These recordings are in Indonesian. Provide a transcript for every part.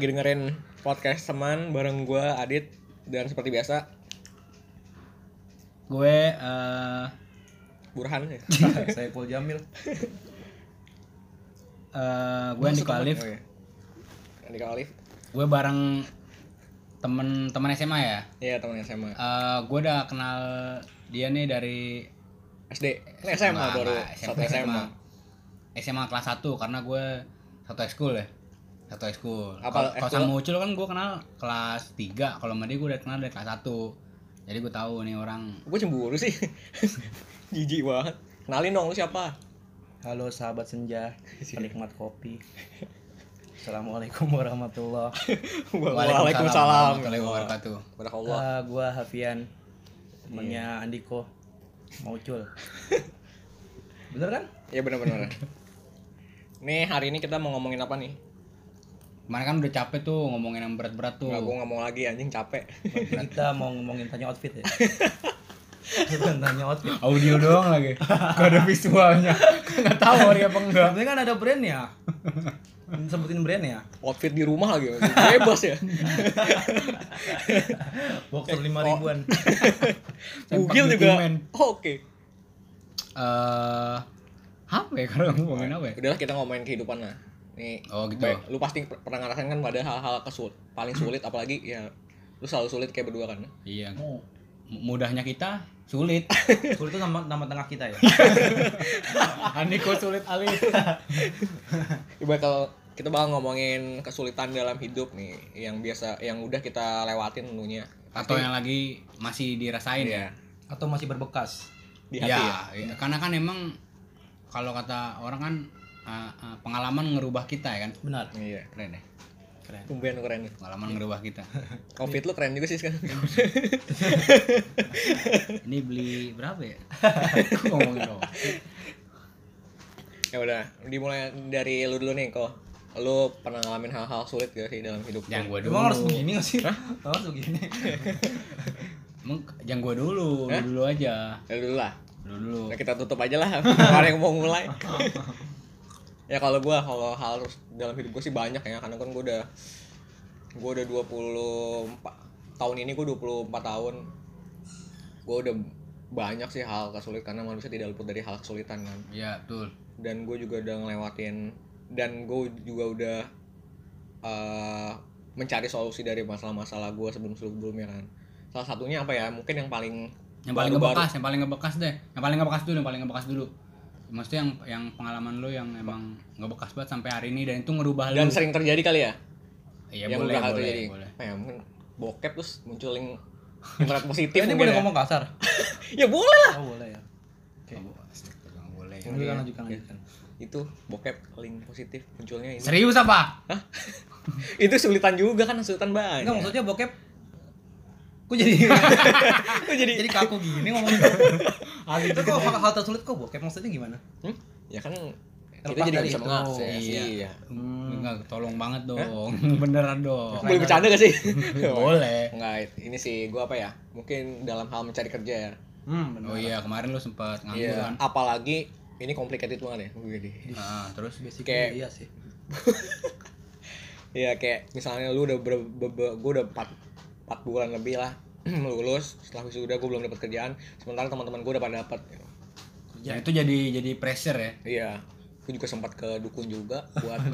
Lagi dengerin podcast teman bareng gua Adit dan seperti biasa Gue eh Burhan ya. saya Paul Jamil eh, gue Andika Alif. Oh, iya. Andika Alif. Gue bareng temen-temen SMA ya. Iya teman SMA. Eh gue udah kenal dia nih dari SD. SMA Enggak, baru enggak, satu SMA. SMA kelas 1 karena gue satu ekskul ya. Satu ekskul. Apa Kalau sama Ucul kan gue kenal kelas 3, kalau sama dia gue udah kenal dari kelas 1. Jadi gue tahu nih orang Gue cemburu sih. Jijik banget. Kenalin dong lu siapa? halo sahabat senja penikmat kopi Assalamualaikum warahmatullah Waalaikumsalam. warahmatullahi wabarakatuh. Uh, gua Hafian temannya Andiko Maucul bener kan Iya benar-benar. Nih hari ini kita mau ngomongin apa nih? Kemarin kan udah capek tuh ngomongin yang berat-berat tuh. Nggak, gue nggak mau lagi anjing capek. kita mau ngomongin tanya outfit ya bukan tanya outfit Audio doang lagi. Gak ada visualnya. Gak tahu hari apa enggak. Tapi kan ada brandnya sebutin brandnya Outfit di rumah lagi. Bebas ya. boxer lima ribuan Bugil Sempak juga. Oh, Oke. Eh apa ya kalau ngomongin apa ya? Udahlah kita ngomongin kehidupan lah. Nih, Oh, gitu. baik, lu pasti per- pernah ngerasain kan pada hal-hal kesul paling sulit apalagi ya lu selalu sulit kayak berdua kan. Iya. oh Mudahnya kita sulit. sulit itu nama nama tengah kita ya Andiko sulit alih. Coba kalau kita bakal ngomongin kesulitan dalam hidup nih yang biasa yang udah kita lewatin tentunya. Atau yang lagi masih dirasain Iya. ya. atau masih berbekas Di hati ya. iya. Karena kan emang kalau kata orang kan eh, eh, pengalaman ngerubah kita ya kan. benar Iya. Keren deh. keren Tumben lu keren nih. Pengalaman ngerubah kita. Outfit lu keren juga sih sekarang. Ini beli berapa ya? Kok ngomongin dong. ya udah, dimulai dari lu dulu nih kok. Lu pernah ngalamin hal-hal sulit gak sih dalam hidup? lu? Yang gue dulu. Emang harus begini gak sih? Harus begini. Emang yang gue dulu, lu Hah? dulu aja. Ya dulu lah. Lu dulu. Nah, kita tutup aja lah. Orang yang mau mulai. Ya kalau gua kalau hal dalam hidup gue sih banyak ya karena kan gue udah gue udah 24 tahun ini gue 24 tahun gue udah banyak sih hal kesulitan karena manusia tidak luput dari hal kesulitan kan Iya, betul. dan gue juga udah ngelewatin dan gue juga udah eh, mencari solusi dari masalah-masalah gue sebelum sebelumnya kan salah satunya apa ya mungkin yang paling Yang paling ngebekas, yang paling ngebekas deh. Yang paling ngebekas dulu, yang paling ngebekas dulu. Maksudnya yang yang pengalaman lu yang emang ngebekas banget sampai hari ini dan itu ngerubah dan lu. sering terjadi kali ya Iya, yang boleh, boleh, terjadi boleh. apa ya mungkin bokep terus munculin internet positif Ini boleh ya. ngomong kasar? ya boleh lah Oh boleh ya. Oke. Nggak bo- astaga, nggak boleh. Lanjutkan lanjutkan lanjutkan. itu bokep link positif munculnya ini Serius apa? itu sulitan juga kan sulitan banyak Enggak maksudnya bokep Kok jadi Kok jadi jadi kaku gini ngomongin Itu kok hal, hal tersulit kok bokep maksudnya gimana? Hmm? ya kan kita jadi bisa mengakses Iya. iya Enggak, tolong banget dong. Beneran dong. boleh bercanda gak sih boleh. Enggak, ini sih gua apa ya mungkin dalam hal mencari kerja ya Hmm benar. Oh iya, kemarin lu sempat nganggur Iya, kan? apalagi ini complicated banget ya Wih, Ah, terus Basically Kayak- iya sih. Iya kayak misalnya lu udah ber, ber, ber- gua udah 4, 4 bulan lebih lah lulus setelah wisuda gue belum dapat kerjaan sementara teman-teman gue udah pada dapat ya itu jadi jadi pressure ya. iya gue juga sempat ke dukun juga buat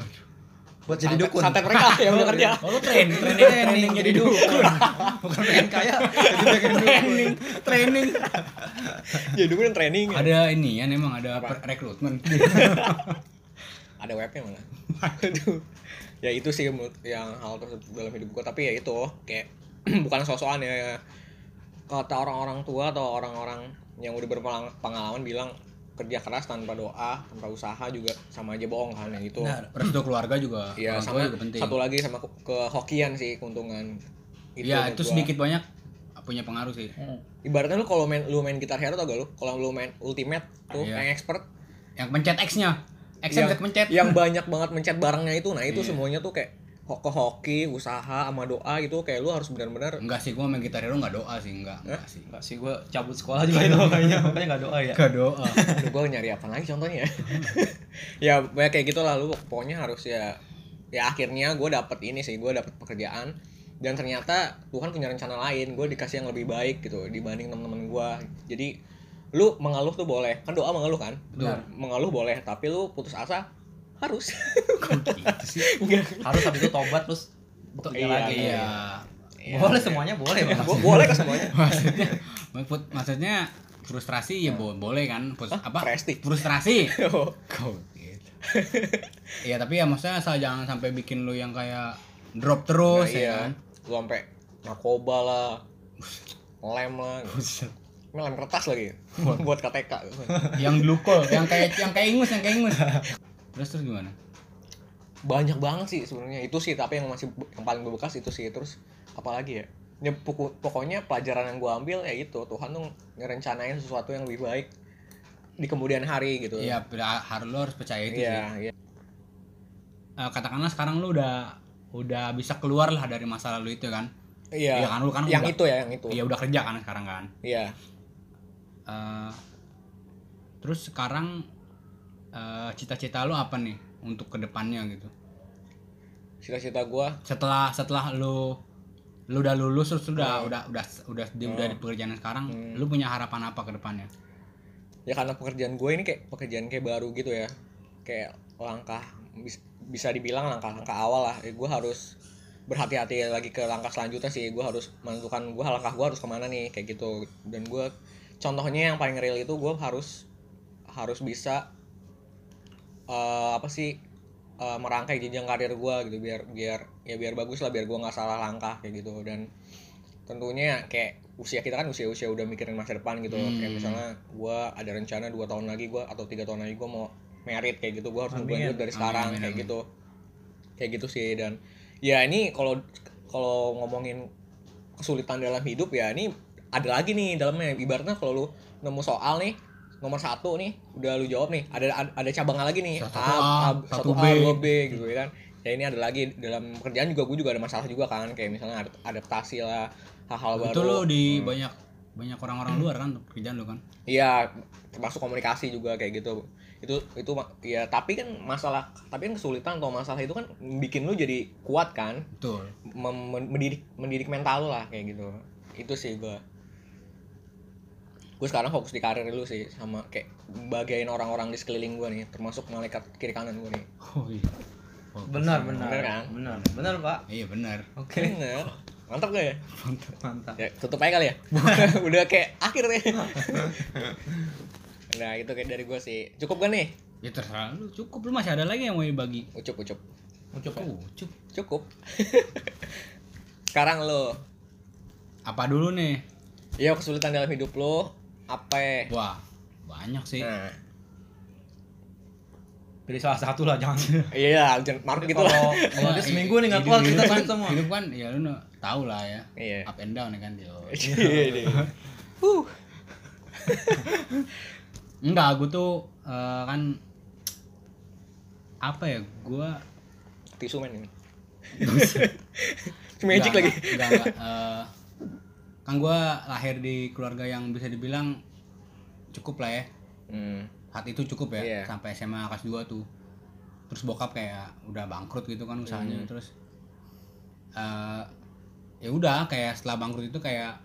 Buat jadi dukun. santet mereka yang belum kerja Oh, lu train, training, training jadi dukun. Bukan pengen kaya, jadi pengen dukun. training. jadi dukun yang training ya. Ada ini ya, emang ada rekrutmen. ada webnya malah Aduh. ya itu sih yang hal tersebut dalam hidup gue tapi ya itu kayak bukan sosokan ya kata orang-orang tua atau orang-orang yang udah berpengalaman bilang kerja keras tanpa doa tanpa usaha juga sama aja bohong kan ya gitu Benar. Restu keluarga juga, orang tua sama juga penting. satu lagi sama ke, ke hokian sih keuntungan Iya, menurut itu gua. sedikit banyak punya pengaruh sih. Hmm. ibaratnya lu kalau main lu main gitar hero tau gak lu kalau lu main ultimate tuh Iya. yang expert Yang pencet X-nya. X-nya yang, bisa pencet. yang banyak banget mencet barangnya itu nah itu Iya. semuanya tuh kayak ke hoki usaha sama doa gitu kayak lu harus benar-benar Enggak sih, gua main gitar hero enggak doa sih, enggak. Enggak sih. Enggak sih gua cabut sekolah juga itu makanya makanya enggak doa ya. Enggak doa. Aduh, gue nyari apa lagi contohnya ya ya kayak kayak gitu lah lu pokoknya harus ya ya akhirnya gue dapet ini sih gue dapet pekerjaan dan ternyata Tuhan punya rencana lain gue dikasih yang lebih baik gitu dibanding teman-teman gue jadi lu mengeluh tuh boleh kan doa mengeluh kan Betul. mengeluh boleh tapi lu putus asa harus gitu sih Enggak. harus habis itu tobat terus bekerja Iya, lagi iya Iya. boleh semuanya boleh bang Bo- boleh ke semuanya maksudnya maksud- maksudnya frustrasi ya bo- boleh kan Frus- Hah? apa Presti? frustrasi Oh. Kok gitu. Iya tapi ya maksudnya asal jangan sampai bikin lu yang kayak drop terus Nah, ya iya. kan. lu sampai narkoba lah lem lah. Ini lem kertas lagi buat KTK yang glukol, yang kayak yang kayak ingus, yang kayak ingus. Terus terus gimana? banyak banget sih sebenarnya. Itu sih tapi yang masih yang paling berbekas itu sih. Terus apalagi ya? Ya pokok- pokoknya pelajaran yang gue ambil ya itu. Tuhan tuh ngerencanain sesuatu yang lebih baik di kemudian hari gitu. Iya, harus lu harus percaya itu sih. iya. Eh, katakanlah sekarang lu udah udah bisa keluar lah dari masa lalu itu kan. iya. Iya kan, lu kan yang udah- itu ya yang itu. Iya udah kerja kan sekarang kan. iya. Eh, terus sekarang eh, cita-cita lu apa nih untuk ke depannya gitu? cita-cita gue Setelah setelah lu lu udah lulus terus udah Hmm. udah udah udah di, udah di pekerjaan sekarang, Hmm. lu punya harapan apa ke depannya? ya karena pekerjaan gue ini kayak pekerjaan kayak baru gitu ya kayak langkah bis- bisa dibilang langkah-langkah awal lah gue harus berhati-hati lagi ke langkah selanjutnya sih gue harus menentukan gue langkah gue harus ke mana nih kayak gitu dan gue contohnya yang paling real itu gue harus harus bisa eh, apa sih eh, merangkai jenjang karir gue gitu biar biar ya biar bagus lah biar gue nggak salah langkah kayak gitu. Dan tentunya kayak usia kita kan usia-usia udah mikirin masa depan gitu. Hmm. kayak misalnya gue ada rencana dua tahun lagi gue atau tiga tahun lagi gue mau merit kayak gitu. Gue harus mulai dari Amin, sekarang amin, kayak amin. gitu. Kayak gitu sih. Dan ya ini kalau kalau ngomongin kesulitan dalam hidup ya ini ada lagi nih dalamnya. Ibaratnya kalau lu nemu soal nih nomor satu nih udah lu jawab nih ada ada, cabangnya lagi nih Satu A, satu satu A, B. B gitu ya kan ya ini ada lagi dalam pekerjaan juga gue juga ada masalah juga kan kayak misalnya ad- adaptasi lah hal-hal baru Itu lu di Hmm. banyak banyak orang-orang luar kan pekerjaan lu kan? Iya, termasuk komunikasi juga kayak gitu. Itu itu ya tapi kan masalah tapi kan kesulitan atau masalah itu kan bikin lu jadi kuat kan, Betul. Mem- men- mendidik mendidik mental lu lah kayak gitu. Itu sih gua. Gue sekarang fokus di karir dulu sih sama kayak bagain orang-orang di sekeliling gua nih, termasuk malaikat kiri kanan gua nih. Oh iya. Oh, benar benar Benar kan? benar benar pak Iya benar. oke Bener. Mantap gak ya? mantap Ya, tutup aja kali ya. Udah kayak akhir nih. nah, itu kayak dari gua sih. Cukup gak nih? Ya terserah lu, cukup lu masih ada lagi yang mau dibagi. Ucup, ucup. ucup ya? Oh, cukup. Cukup. Sekarang lo, Apa dulu nih? ya kesulitan dalam hidup lo apa? Wah, banyak sih. Nah, pilih salah satu lah jangan iya, jangan maruk gitu lah. kalau dia seminggu nih nggak keluar kita kan, semua hidup kan ya lu tahu lah ya. Iya. Up and down ya kan yo. Iya, Huh. Enggak, gue tuh eh, kan apa ya? Gua Tisu men ini. Magic Enggak, lagi. Enggak, enggak. Eh, kan gua lahir di keluarga yang bisa dibilang cukup lah ya. Hmm. Saat itu cukup ya, Iya. sampai SMA kelas 2 tuh. Terus bokap kayak udah bangkrut gitu kan usahanya Hmm. terus eh ya udah kayak setelah bangkrut itu kayak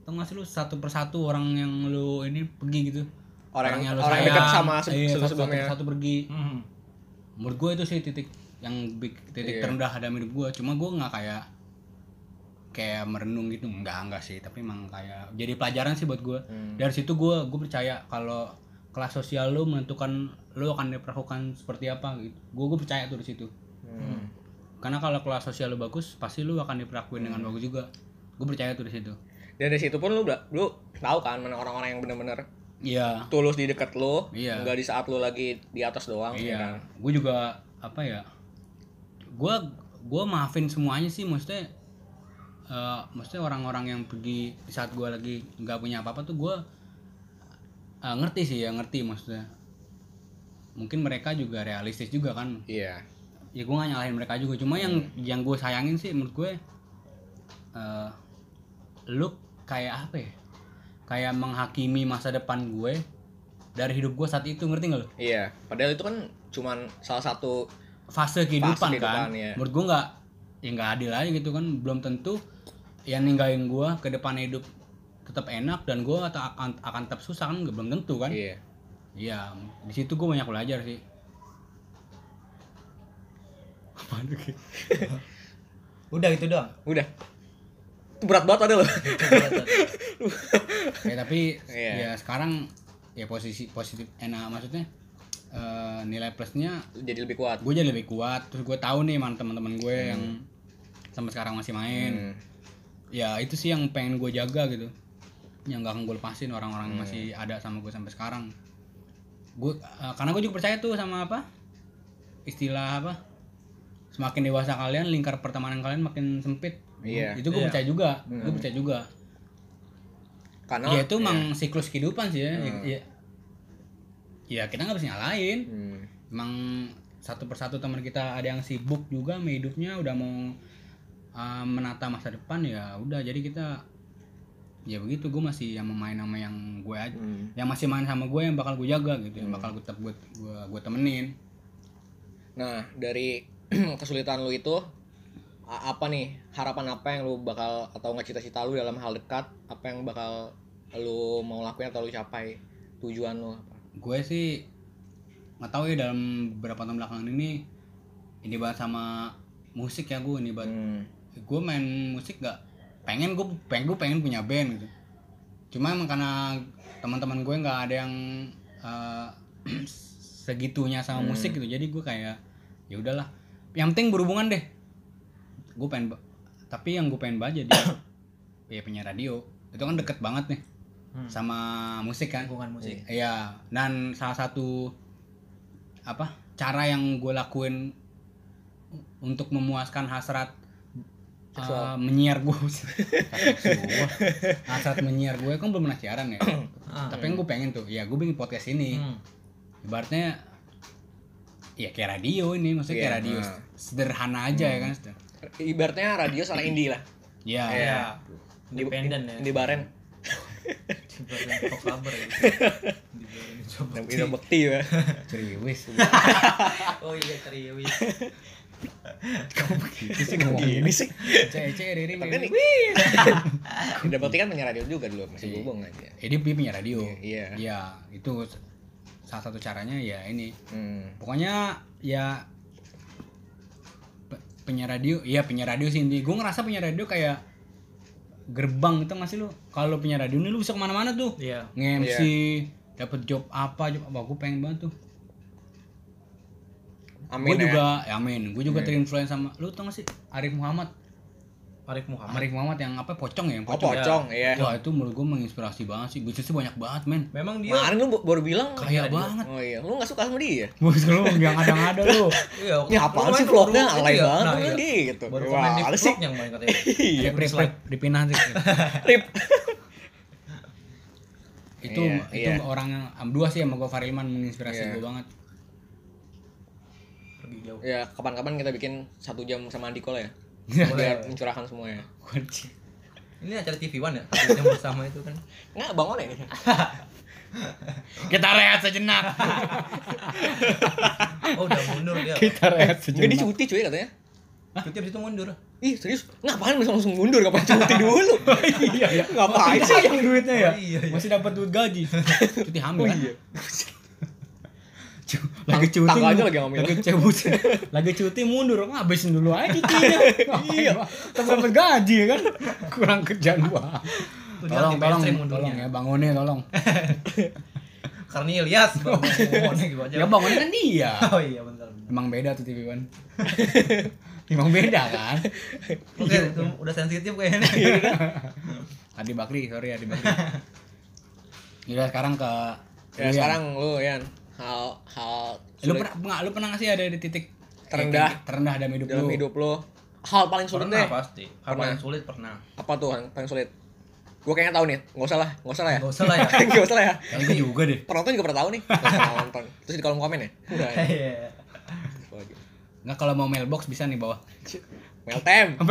tau gak sih lu satu persatu orang yang lu ini pergi gitu Orang yang yang lu orang yang sayang, dekat sama se- iya, satu- satu, satu pergi Hmm. menurut gue itu sih titik yang big, titik Iya. terendah dalam hidup gue cuma gue nggak kayak kayak merenung gitu enggak enggak sih tapi emang kayak jadi pelajaran sih buat gue Hmm. dari situ gue gue percaya kalau kelas sosial lu menentukan lu akan diperlakukan seperti apa gitu gue gue percaya tuh di situ Hmm. karena kalau kelas sosial lu bagus pasti lu akan diperlakuin dengan Hmm. bagus juga gue percaya tuh di situ Dan dari situ pun udah- lu tahu kan mana orang-orang yang bener-bener iya tulus di dekat lu, Iya. enggak di saat lu lagi di atas doang, ya iya kan? gue juga apa ya gue gue maafin semuanya sih maksudnya eh maksudnya orang-orang yang pergi di saat gue lagi nggak punya apa-apa tuh gue eh, ngerti sih ya ngerti maksudnya. Mungkin mereka juga realistis juga kan. Iya. ya gue gak nyalahin mereka juga. Cuma yang yang gue sayangin sih menurut gue eh lu kayak apa ya? Kayak menghakimi masa depan gue dari hidup gue saat itu ngerti gak lu? Iya, padahal itu kan cuman salah satu fase kehidupan, kehidupan, kan. iya. Menurut gua nggak ya nggak adil aja gitu kan. Belum tentu yang ninggalin gua ke depan hidup tetap enak dan gua tak akan akan tetap susah kan belum tentu kan. Iya. Iya, di situ gua banyak belajar sih. Apaan tuh, Ki? Udah gitu doang. Udah. Itu berat banget ada loh. ya tapi Iya. ya sekarang ya posisi positif enak maksudnya eh, nilai plusnya Jadi lebih kuat. gue jadi lebih kuat terus gue tahu nih mana teman-teman gue yang sampai sekarang masih main. Hmm. ya itu sih yang pengen gue jaga gitu. Yang gak akan gue lepasin orang-orang yang masih ada sama gue sampai sekarang. Gue eh, karena gue juga percaya tuh sama apa? Istilah apa? Semakin dewasa kalian lingkar pertemanan kalian makin sempit. Iya. itu gue Iya. percaya juga. Gue percaya juga. Karena ya itu emang siklus kehidupan sih ya. Hmm. ya, ya kita nggak bisa nyalain. Hmm. emang satu persatu teman kita ada yang sibuk juga sama hidupnya udah mau uh, menata masa depan ya udah jadi kita ya begitu gue masih yang main sama yang gue aja Hmm. yang masih main sama gue yang bakal gue jaga gitu yang bakal gue tetap gue gue gue temenin Nah, dari kesulitan lu itu apa nih harapan apa yang lu bakal atau nggak cita-cita lu dalam hal dekat apa yang bakal lu mau lakuin atau lu capai tujuan lu apa? gue sih nggak tahu ya dalam beberapa tahun belakangan ini ini banget sama musik ya gue ini banget Hmm. Gue main musik gak pengen gue pengen gue pengen punya band gitu. Cuma emang karena teman-teman gue nggak ada yang eh, segitunya sama musik gitu. Jadi gue kayak ya udahlah. Yang penting berhubungan deh. Gue pengen tapi yang gue pengen baca dia ya punya radio. Itu kan deket banget nih Hmm. sama musik kan. Lingkungan musik. Iya, dan salah satu apa cara yang gue lakuin untuk memuaskan hasrat uh, menyiar gue hasrat menyiar gue kan belum pernah siaran ya Ah. tapi yang gue pengen tuh ya gue bikin podcast ini Hmm. ibaratnya ya kayak radio ini maksudnya kayak Iya, radio nah. sederhana aja ya kan seder- Ibaratnya radio secara indie lah. ya Iya. Di- Independen ya. Indie baren. Kabar ya. Ida Bekti ya. ceriwis Oh iya serius. itu sih ngomong Gini sih. cece riri Tapi nih. Ida Bekti kan punya radio juga dulu masih berhubung aja. Eh, dia dia punya radio. Iya. Iya, itu salah satu caranya ya ini. Hmm. Pokoknya ya penyiar radio, iya penyiar radio sih intinya. Gue ngerasa penyiar radio kayak gerbang itu masih lu. Kalau lu penyiar radio ini lu bisa ke mana-mana tuh. Iya. Nge-MC, dapet job apa, job apa. Gue pengen banget tuh. Amin gue ya. juga, ya amin. Gue juga terinfluence sama, lu tau gak sih Arif Muhammad? Arif Muhammad. Arif Muhammad yang apa pocong ya? Yang Oh, pocong. pocong, iya. Wah itu menurut gue menginspirasi banget sih. Gue sih banyak banget men. Memang dia Kemarin lu baru bilang Kaya banget. Oh iya, lu gak suka sama dia? Bos lu yang ada-ada lu. Iya, Ini apaan sih vlognya alay iya, banget nah, iya. gitu. Baru Wah, komen di vlog yang main katanya. Iya, Rip, rip, rip, dipinah sih. Rip. itu Iya, itu iya. orang yang dua sih sama gue Farilman menginspirasi Iya. gue banget. Pergi jauh. Ya, kapan-kapan kita bikin satu jam sama Andiko lah ya. Biar mencurahkan semuanya. Ini acara TV One ya? Satu jam bersama itu kan. Nggak, bangun ya ini. Kita rehat sejenak. Oh, udah mundur dia. Kita rehat Enggak dia cuti cuy katanya. Cuti habis itu mundur. Ih, serius? Ngapain bisa langsung mundur? Ngapain cuti dulu? iya, iya. Ngapain sih? yang duitnya ya? Oh, iya, iya. Masih dapat duit gaji. Cuti hamil kan? iya. Cu- lagi cuti Tangga aja lagi hamil. lagi cabut lagi cuti mundur ngabisin dulu aja cutinya. Iya. Dapat gaji kan? Kurang kerjaan gua. Tolong tolong tolong ya bangunnya tolong. Karena Ilyas baru ngomongnya gitu aja. ya bangunnya kan dia. Oh iya bentar. emang beda tuh TV One. Emang beda kan? Oke, itu udah sensitif kayaknya. Adi Bakri sorry Adi Bakri. Yaudah sekarang ke Ya, sekarang lu Yan, hal hal lu sulit pernah nggak lu pernah nggak sih ada di titik Terendah. eh, terendah dalam hidup dalam lu hidup lu. Hal paling sulit Pernah deh. pasti. Hal Pernah. paling sulit pernah. Apa tuh yang paling sulit? Gue kayaknya tahu nih. Nggak usah lah, nggak usah lah ya. Gak usah lah ya. Nggak usah lah ya. Kayaknya gua juga deh Penonton juga pernah tahu nih. Nggak nonton. Terus di kolom komen ya. Ya. Iya. nggak kalau mau mailbox bisa nih bawah Meltem.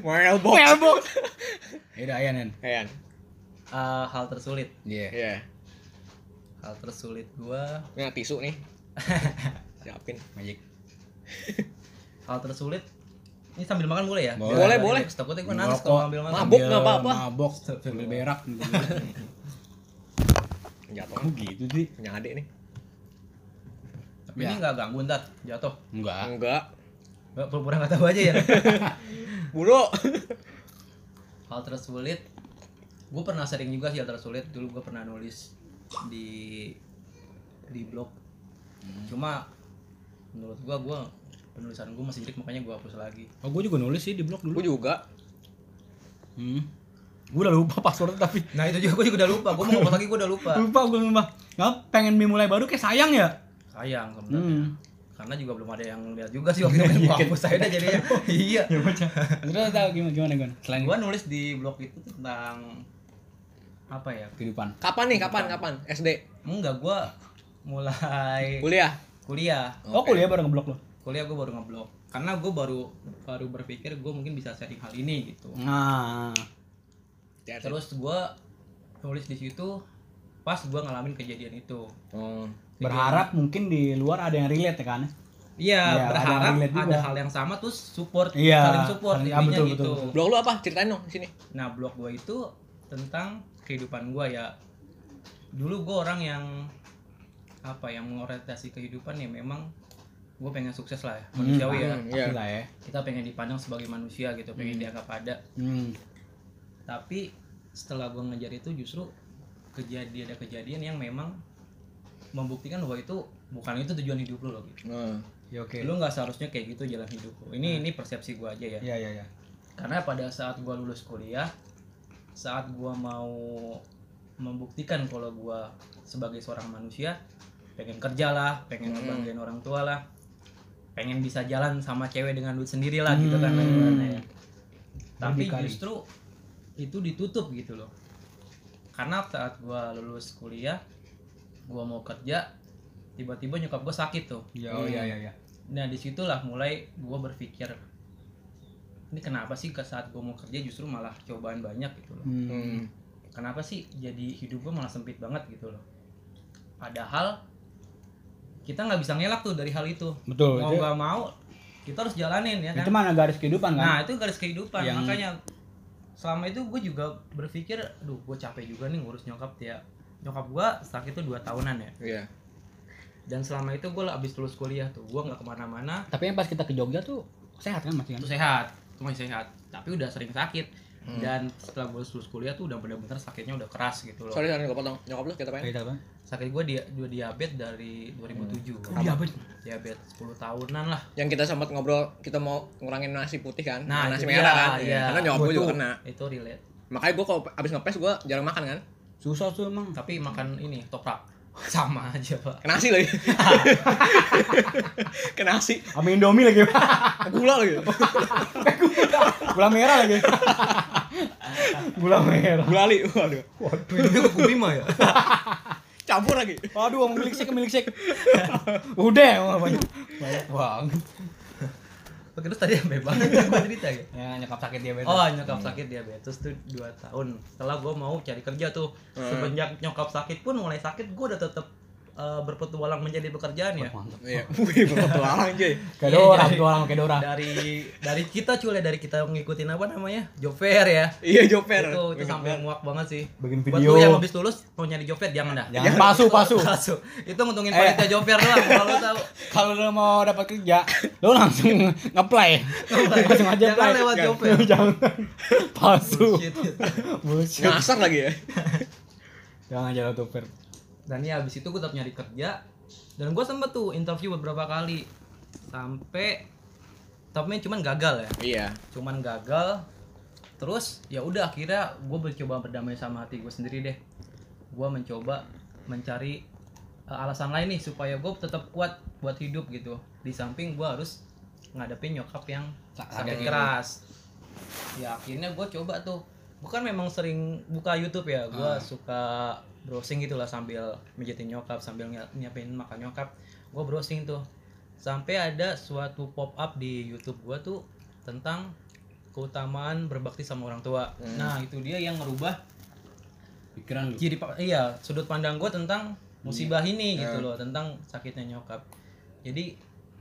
Mailbox. mailbox Yaudah ayan Yan Yan. Eh, hal tersulit. Iya Iya. Hal tersulit gua Ini tisu nih. Siapin. Magic hal tersulit ini sambil makan boleh ya Boleh, boleh, boleh. takutnya gue nangis kalau ambil makan Mabuk. nggak apa-apa. Mabok, sambil berak. Jatuh. Kamu gitu sih? Punya adik nih. tapi Ya. ini nggak ganggu ntar jatuh Enggak. Enggak. Nggak, pura-pura nggak tahu aja ya Buru. hal tersulit gue pernah sering juga sih hal tersulit dulu gue pernah nulis di di blog cuma menurut gue gue penulisan gue masih jelek makanya gue hapus lagi Oh, gue juga nulis sih di blog dulu. Gue juga. Hmm. Gue udah lupa password tapi nah itu juga gue juga udah lupa gue mau ngomong lagi gue udah lupa lupa gue lupa. Nggak pengen memulai baru kayak sayang ya. sayang sebenarnya Hmm. karena juga belum ada yang lihat juga sih waktu itu gue hapus aja dah jadinya iya Ya baca. Terus tahu gimana gimana? Selain gue nulis di blog itu tentang apa ya kehidupan. Kapan nih? Kapan? Kapan? SD. enggak gue mulai Kuliah. kuliah Oh, kuliah baru ngeblok lo. kuliah gue baru ngeblok karena gue baru baru berpikir gue mungkin bisa sharing hal ini gitu Nah. terus gue nulis di situ pas gue ngalamin kejadian itu Oh. Berharap mungkin di luar ada yang relate ya kan? iya Iya, ada berharap ada, juga. hal yang sama terus support Iya, saling support saling- intinya betul, gitu betul, Blog lu apa? Ceritain dong di sini. nah blog gue itu tentang kehidupan gue ya dulu gue orang yang apa yang mengorientasi kehidupan ya memang gue pengen sukses lah ya manusiawi ya Hmm, iya. Lah ya. kita pengen dipandang sebagai manusia gitu pengen dianggap ada Hmm. tapi setelah gue ngejar itu justru kejadian ada kejadian yang memang membuktikan bahwa itu bukan itu tujuan hidup lo loh gitu. Nah. Ya oke. Lu nggak seharusnya kayak gitu jalan hidup lo. Ini ini persepsi gue aja ya. Iya iya iya. Karena pada saat gue lulus kuliah, saat gue mau membuktikan kalau gue sebagai seorang manusia pengen kerja lah, pengen Hmm. ngebanggain orang tua lah, pengen bisa jalan sama cewek dengan duit sendiri lah gitu kan Hmm. ya. Tapi justru itu ditutup gitu loh. Karena saat gua lulus kuliah, gua mau kerja, tiba-tiba nyokap gua sakit tuh. Ya oh iya iya iya. Nah di situlah mulai gua berpikir ini kenapa sih ke saat gua mau kerja justru malah cobaan banyak gitu loh. Hmm. Hmm. Kenapa sih jadi hidup gua malah sempit banget gitu loh. Padahal kita nggak bisa ngelak tuh dari hal itu. Betul. Mau Itu, nggak mau kita harus jalanin ya kan. itu mana garis kehidupan kan? Nah itu garis kehidupan Yang- makanya selama itu gue juga berpikir, aduh gue capek juga nih ngurus nyokap ya. Nyokap gue sakit tuh dua tahunan ya. Iya. Dan selama itu gue abis lulus kuliah tuh, gue nggak ke mana-mana, Tapi yang pas kita ke Jogja tuh sehat kan masih kan? itu sehat, itu masih sehat. Tapi udah sering sakit. Hmm. Dan setelah gue lulus kuliah tuh udah bener-bener sakitnya udah keras gitu loh. Sorry, sorry gue potong. Nyokap lu kita apa? Sakit gue dia dua diabetes dari 2007. Oh, diabetes. Diabetes 10 tahunan lah. Yang kita sempat ngobrol, kita mau ngurangin nasi putih kan? Nah, nasi merah kan? iya. Karena nyokap gue juga kena. Itu relate. Makanya gue kalau abis ngepes gue jarang makan kan? Susah tuh emang. Tapi makan ini toprak sama aja pak. Ke nasi lagi. Ke nasi. Sama Indomie lagi. Gula lagi. Gula merah lagi. Gula merah. Gulali. Waduh. Minumnya ke Kubima ya. Campur lagi. Waduh, mau milik ke milik Udah, emang banyak. Banyak banget. Oke, terus tadi sampai banget gue cerita ya. Ya nyokap sakit diabetes. Oh, nyokap sakit diabetes tuh 2 tahun. Setelah gue mau cari kerja tuh, Hmm. semenjak nyokap sakit pun mulai sakit, gue udah tetap eh, berpetualang menjadi pekerjaan ya. Iya. Wih, berpetualang cuy. Kayak Iya, Dora, jadi- Dora, kayak Dora. Dari dari kita cuy, dari kita ngikutin apa namanya? Job fair ya. Iya, joper. Itu itu sampai muak banget sih. Bikin Buat video. lu yang habis lulus mau nyari job fair jangan dah. Jangan pasu, pasu. Pasu. Itu nguntungin Eh. panitia job fair doang kalau lu tahu. Kalau lo mau dapat kerja, lo langsung nge-play. langsung aja Jangan play. lewat job fair. Jangan. Pasu. Bullshit. Bullshit. Ngasar lagi ya. Jangan jalan tuper. Dan ya abis itu gue tetap nyari kerja. Dan gue sempet tuh interview beberapa kali. Sampai tapi cuman gagal ya. Iya. cuman gagal. Terus ya udah akhirnya gue mencoba berdamai sama hati gue sendiri deh. Gue mencoba mencari uh, alasan lain nih supaya gue tetap kuat buat hidup gitu. Di samping gue harus ngadepin nyokap yang Sa- sakit sakit keras. Ya akhirnya gue coba tuh bukan memang sering buka YouTube ya gue Ah. suka browsing gitulah sambil mijitin nyokap sambil nyi- nyiapin makan nyokap gue browsing tuh sampai ada suatu pop up di YouTube gue tuh tentang keutamaan berbakti sama orang tua Hmm. nah itu dia yang ngerubah Pikiran lu. jadi iya sudut pandang gue tentang musibah ini gitu Hmm. loh tentang sakitnya nyokap jadi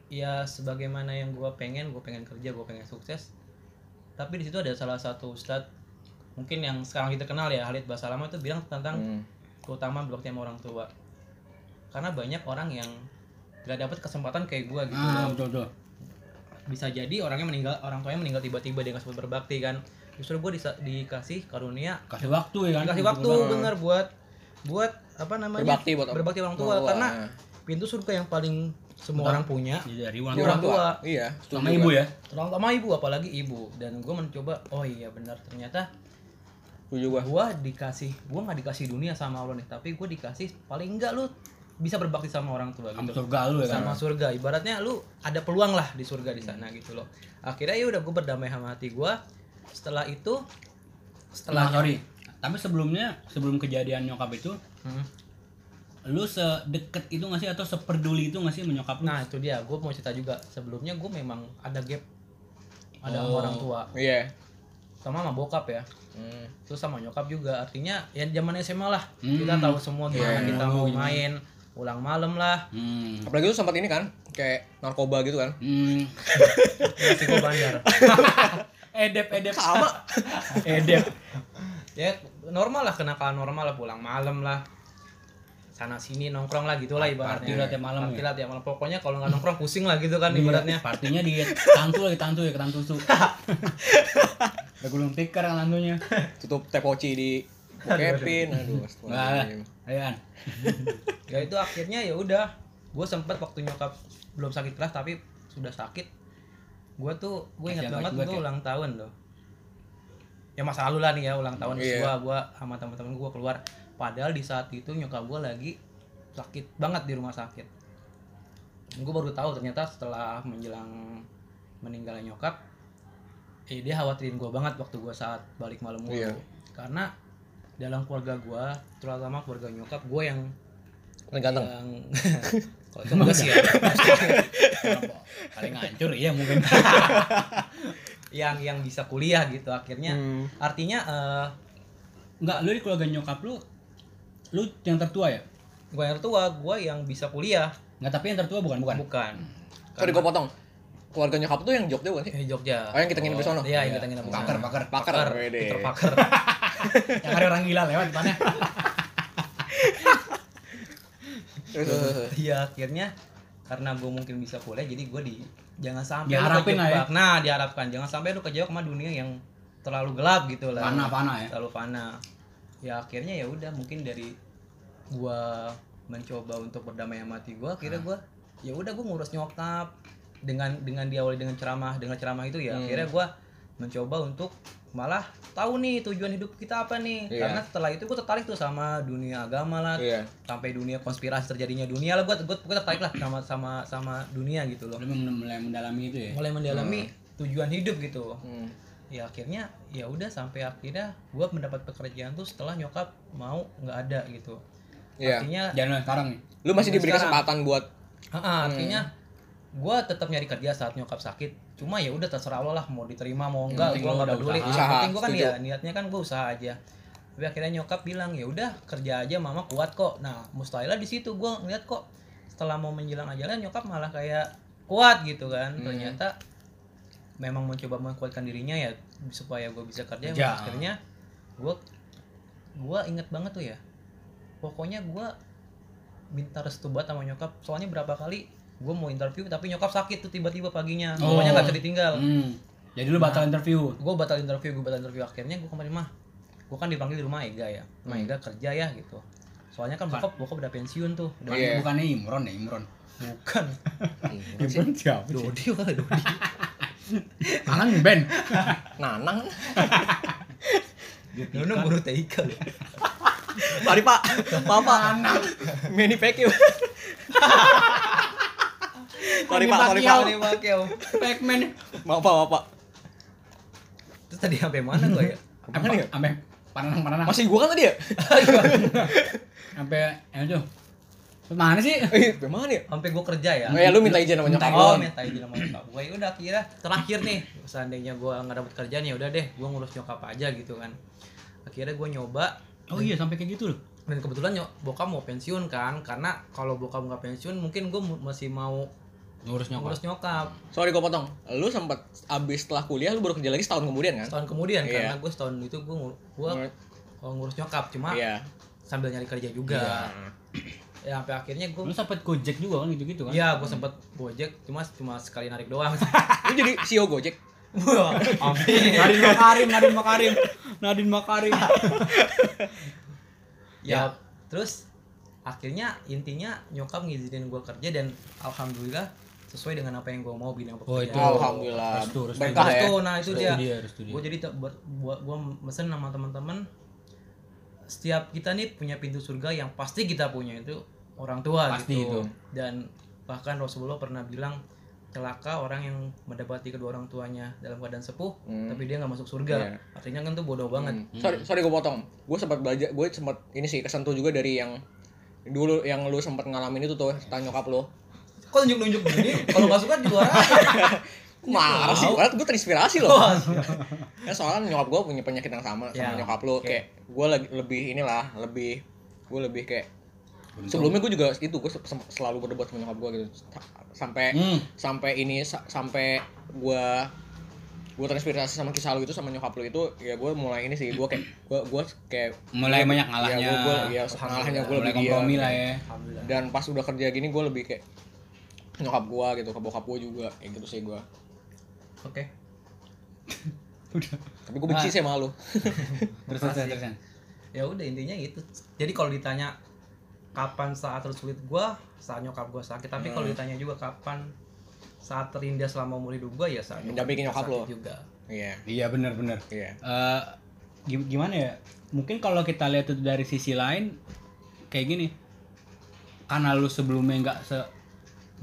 ya sebagaimana yang gue pengen gue pengen kerja gue pengen sukses tapi di situ ada salah satu ustadz mungkin yang sekarang kita kenal ya Halid Basalamah itu bilang tentang Hmm. keutamaan berbakti sama orang tua. Karena banyak orang yang gak dapat kesempatan kayak gue gitu. Ah loh. betul betul. Bisa jadi orangnya meninggal orang tuanya meninggal tiba-tiba dia nggak sempat berbakti kan. Justru gue dikasih karunia. Kasih waktu ya kan? Dikasih waktu bener buat buat apa namanya? Berbakti buat berbakti orang tua. karena pintu surga yang paling semua orang punya Jadi dari orang Di tua. orang tua. Iya. sama ibu ya. Terutama ibu apalagi ibu. Dan gue mencoba oh iya benar ternyata Setuju gua. gue dikasih gue nggak dikasih dunia sama Allah nih tapi gue dikasih paling enggak lu bisa berbakti sama orang tua sama gitu. surga lu ya kan? Sama surga. Ibaratnya lu ada peluang lah di surga di sana gitu loh. Akhirnya ya udah gue berdamai sama hati gue setelah itu setelah setelah sorry tapi sebelumnya sebelum kejadian nyokap itu Hmm. lu sedekat itu nggak sih? Atau seperduli itu nggak sih menyokap lu? Nah itu dia. Gue mau cerita juga. Sebelumnya gue memang ada gap ada sama Oh. orang tua. Iya. sama sama bokap ya Hmm. terus sama nyokap juga artinya ya zaman SMA lah Hmm. kita tahu semua gimana Iya. kita mau main ulang malam lah hmm. Apalagi lu sempat ini kan, kayak narkoba gitu kan. Hmm. masih gue bandar edep edep Sama. edep ya normal lah kenakalan normal lah pulang malam lah sana sini nongkrong lah gitulah ibaratnya Party lah tiap malam Party ya? lah tiap malam pokoknya kalau nggak nongkrong pusing lah gitu kan Iya, ibaratnya partinya di tantu lagi tantu ya ketantu susu udah gulung tikar kan tantunya Tutup tepoci di Kevin. Aduh, astagfirullahaladzim. ayan. Ya itu akhirnya ya udah. Gue sempet waktu nyokap belum sakit keras tapi sudah sakit. Gue tuh gue ingat banget gue ya? ulang tahun loh. Ya masa lalu lah nih ya ulang tahun Iya. gue gue sama teman-teman gue keluar. Padahal di saat itu nyokap gue lagi sakit banget di rumah sakit. Gue baru tahu ternyata setelah menjelang meninggalnya nyokap eh dia khawatirin gue banget waktu gue saat balik malam mulu. Iya. karena dalam keluarga gue terutama keluarga nyokap gue yang Paling ganteng. yang kalau itu enggak sih ya. Paling hancur iya mungkin. Yang yang bisa kuliah gitu akhirnya. Hmm. artinya eh nggak lu di keluarga nyokap lu lu yang tertua ya? Gue yang tua gue yang bisa kuliah. Nggak tapi yang tertua bukan bukan? Bukan. Sorry gua potong. Keluarga nyokap tuh yang Jogja bukan sih? eh, Jogja Oh, yang kita nginep di sono? iya Iya. yang kita nginep Pakar, pakar. Pakar. Peter pakar yang ada orang gila lewat depannya iya akhirnya karena gue mungkin bisa kuliah jadi gue di jangan sampai Diharapin lah ya. nah diharapkan jangan sampai lu kejebak sama dunia yang terlalu gelap gitu lah Fana, fana ya. terlalu fana ya akhirnya ya udah mungkin dari gua mencoba untuk berdamai sama hati gua akhirnya gua ya udah gua ngurus nyokap dengan dengan diawali dengan ceramah dengan ceramah itu ya Hmm. akhirnya gua mencoba untuk malah tahu nih tujuan hidup kita apa nih Iya. karena setelah itu gua tertarik tuh sama dunia agama lah Iya. sampai dunia konspirasi terjadinya dunia lah gua gua, gua tertarik lah sama sama sama dunia gitu loh lu mulai mendalami itu ya mulai mendalami tujuan hidup gitu Hmm. ya akhirnya ya udah sampai akhirnya gue mendapat pekerjaan tuh setelah nyokap mau nggak ada gitu Iya. artinya jangan sekarang nih Lu masih diberi Sekarang. kesempatan buat ah, ah, artinya gue tetap nyari kerja saat nyokap sakit cuma ya udah terserah Allah lah mau diterima mau enggak gue nggak peduli usaha. Penting gue kan Setuju. ya niatnya kan gue usaha aja tapi akhirnya nyokap bilang ya udah kerja aja mama kuat kok nah mustahilah di situ gue ngeliat kok setelah mau menjelang ajalan nyokap malah kayak kuat gitu kan Hmm. ternyata memang mencoba menguatkan dirinya ya supaya gue bisa kerja Kerja. akhirnya gue gue inget banget tuh ya pokoknya gue minta restu banget sama nyokap soalnya berapa kali gue mau interview tapi nyokap sakit tuh tiba-tiba paginya Oh. pokoknya nggak bisa ditinggal hmm. jadi lu batal interview gue batal interview gue batal interview akhirnya gue kemarin mah gue kan dipanggil di rumah Ega ya rumah Hmm. Ega kerja ya gitu soalnya kan bokap bokap udah pensiun tuh udah Iya. bukannya Imron ya Imron bukan Imron siapa Dodi kali Dodi Anang band nanang. Nono guru TIK loh. Mari Pak. Maaf Pak. Mini vacuum. Sorry Pak, sorry Pak. Ini Pacquiao. Pac-Man Maaf Pak, maaf Pak. terus tadi sampai mana gue ya Apaan ya? sampai panang panang Masih gua kan tadi ya? sampai yang itu mana sih Eh, gimana ya? sampai gue kerja ya Oh ya, lu minta izin sama nyokap Oh, minta izin sama nyokap gue. Ya udah akhirnya terakhir nih, seandainya gue nggak dapet kerjaan ya udah deh, gue ngurus nyokap aja gitu kan. Akhirnya gue nyoba oh iya sampai kayak gitu loh dan kebetulan nyok bokap mau pensiun kan, karena kalau bokap nggak pensiun mungkin gue masih mau ngurus nyokap. Ngurus nyokap. Sorry gue potong. Lu sempat abis setelah kuliah lu baru kerja lagi setahun kemudian kan? Setahun kemudian Iya. karena gue setahun itu gue ngur, gua oh, ngurus nyokap cuma iya. sambil nyari kerja juga. Ya sampai akhirnya gue lu sempet gojek juga kan gitu gitu kan? Ya gue sempet gojek cuma cuma sekali narik doang. Lu jadi CEO Gojek? Wah, Nadine Makarim Nadine Makarim. Nadine Makarim. Ya terus akhirnya intinya nyokap ngizinin gue kerja dan alhamdulillah sesuai dengan apa yang gue mau bidang Oh, pekerjaan itu. alhamdulillah restu, restu. berkah ya Restu, nah itu Restu dia dia, restu dia. gue jadi buat buat gue mesen sama teman-teman setiap kita nih punya pintu surga yang pasti kita punya itu orang tua Pasti gitu itu. dan bahkan Rasulullah pernah bilang celaka orang yang mendapati kedua orang tuanya dalam keadaan sepuh Hmm. tapi dia nggak masuk surga Iya. artinya kan tuh bodoh banget Hmm. sorry sorry gue potong gue sempat belajar gue sempat ini sih kesentuh juga dari yang dulu yang lu sempat ngalamin itu tuh tanya nyokap lu kok nunjuk-nunjuk gini? Kalau nggak suka di luar aja. Marah sih padahal gue terinspirasi loh. Ya soalnya nyokap gue punya penyakit yang sama sama Ya, nyokap lu. oke. kayak gue lagi lebih inilah lebih gue lebih kayak sebelumnya gue juga itu gue selalu berdebat sama nyokap gue gitu. Sa- sampai Hmm. sampai ini sa- sampai gue gue terinspirasi sama kisah lu itu sama nyokap lu itu ya gue mulai ini sih gue kayak gue gue kayak mulai banyak ya ngalahnya gue gue ya ngalahnya gue lebih kompromi iya. lah ya. Dan pas udah kerja gini gue lebih kayak nyokap gue gitu ke bokap gue juga kayak gitu sih gue oke. Udah. Tapi gue benci Nah. sih sama lu. Terus terus terus terus. ya udah intinya gitu. Jadi kalau ditanya kapan saat tersulit gua saat nyokap gua sakit. Tapi kalau Hmm. ditanya juga kapan saat terindah selama umur hidup gua ya saat Mendampingi nyokap sakit lo. juga. Iya. Iya benar benar iya. Eh, gim- gimana ya? Mungkin kalau kita lihat itu dari sisi lain kayak gini. Karena lu sebelumnya nggak se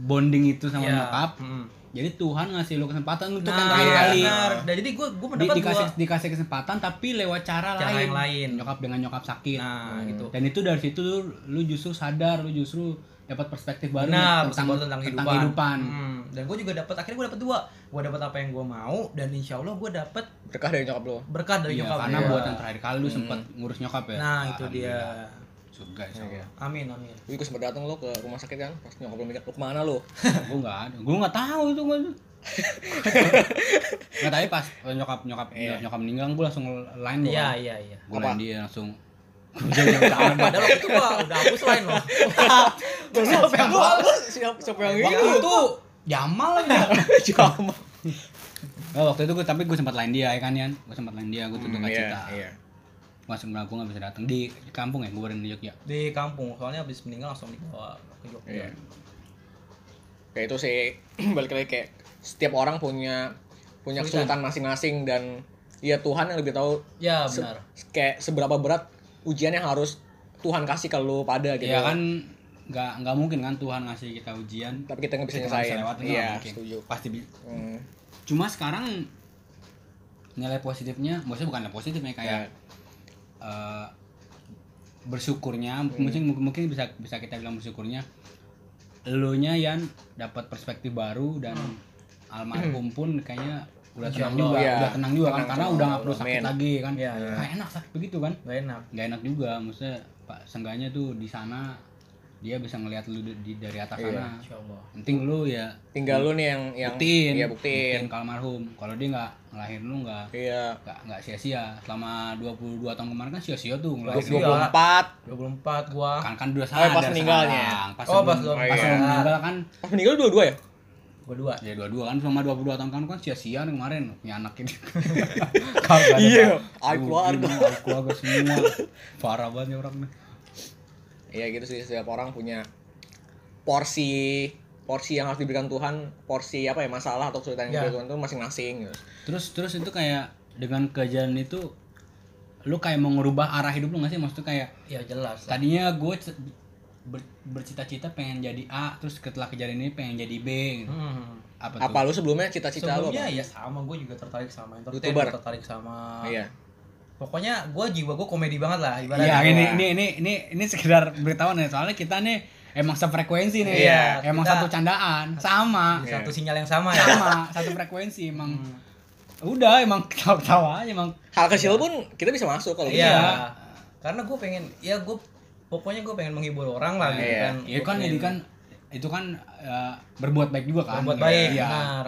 bonding itu sama Ya. nyokap Mm. jadi Tuhan ngasih lu kesempatan untuk nah yang terakhir iya, kali benar. Nah, jadi gua gua Di- mendapat dikasih dua dikasih kesempatan tapi lewat cara, Cara lain. yang lain. nyokap dengan nyokap sakit nah gitu dan itu dari situ lu, justru sadar lu justru dapat perspektif baru Benar, tentang, tentang, tentang kehidupan. kehidupan. Hmm, Dan gue juga dapat akhirnya gue dapat dua. Gue dapat apa yang gue mau dan insya Allah gue dapat berkah dari nyokap lu berkah dari Iya, nyokap karena gua. buat yang terakhir kali lu sempat ngurus nyokap ya Nah itu dia. Surga insya Allah. Amin amin. Jadi gue sempet dateng lo ke rumah sakit kan pas nyokap lu mikir lu ke mana lu gue nggak ada gue nggak tahu itu gue nggak tapi pas nyokap nyokap Iya. nyokap meninggal gue langsung line Iya iya iya. gue Apa? line dia langsung. Padahal waktu itu gue udah hapus lain loh. siapa yang lu siapa yang waktu itu itu Jamal lagi Jamal Oh, waktu itu gue tapi gue sempat lain dia ya kan Yan gue sempat lain dia gue tuh Hmm, iya, cita iya. Masuk gue nggak bisa datang di, di kampung ya gue di Jogja Di kampung soalnya habis meninggal langsung dibawa ke Jogja. Iya. kayak itu sih balik lagi kayak setiap orang punya punya Kesulitan. kesulitan masing-masing dan ya Tuhan yang lebih tahu Ya se- benar. kayak seberapa berat ujian yang harus Tuhan kasih ke lu pada gitu ya kan nggak nggak mungkin kan Tuhan ngasih kita ujian tapi kita nggak bisa nyelesain iya mungkin. setuju pasti bi- Hmm, cuma sekarang nilai positifnya maksudnya bukan nilai positif ya kayak ya. Eh, bersyukurnya mungkin mungkin bisa bisa kita bilang bersyukurnya elunya yang dapat perspektif baru dan almarhum pun kayaknya udah tenang Allah, juga iya. udah tenang juga kan karena udah nggak perlu sakit amin. lagi kan Iya, iya. Nggak enak sakit begitu kan Gak enak. nggak enak juga maksudnya pak seenggaknya tuh di sana dia bisa ngelihat lu di, dari atas Iya. sana penting lu ya tinggal lu nih yang yang buktiin iya buktiin ke almarhum kalau dia nggak ngelahirin lu nggak iya nggak nggak sia-sia selama 22 tahun kemarin kan sia-sia tuh Dua ngelahirin puluh. lu. 24 24 gua. kan kan udah Oh, sadar pas meninggalnya. pas Oh, sebelum, pas pas, lu- oh, iya. sebelum meninggal kan pas meninggal dua-dua ya Gua dua. ya dua-dua kan selama 22 tahun kan kan sia-sia nih kemarin punya anak ini Kagak Iya, Pak. aib keluarga. Rugi, aib keluarga semua parah banget ya orang nih Iya gitu sih setiap orang punya porsi porsi yang harus diberikan Tuhan porsi apa ya masalah atau kesulitan yang Ya. diberikan Tuhan itu masing-masing gitu. terus terus itu kayak dengan kejadian itu lu kayak mau ngerubah arah hidup lu gak sih maksudnya kayak Ya jelas. lah. tadinya gue ber- bercita-cita pengen jadi A terus setelah kejadian ini pengen jadi B gitu. Hmm. apa tuh Apa lu sebelumnya cita-cita lu Sebelumnya apa? ya sama gue juga tertarik sama entertain, YouTuber. gua tertarik sama Iya. Pokoknya gue jiwa gue komedi banget lah Iya, ibaratnya. ini, Wah. ini ini ini ini sekedar beritahuan ya soalnya kita nih emang sefrekuensi nih Iya, emang kita- satu candaan sama Di Satu sinyal yang sama ya. sama satu frekuensi emang udah emang ketawa-ketawa aja emang Hal kecil pun kita bisa masuk kalau Iya. bisa. Karena gue pengen ya gue pokoknya gue pengen menghibur orang lah gitu Iya. kan. ya Gua kan pengen- jadi kan itu kan eh, berbuat baik juga kan buat baik iya benar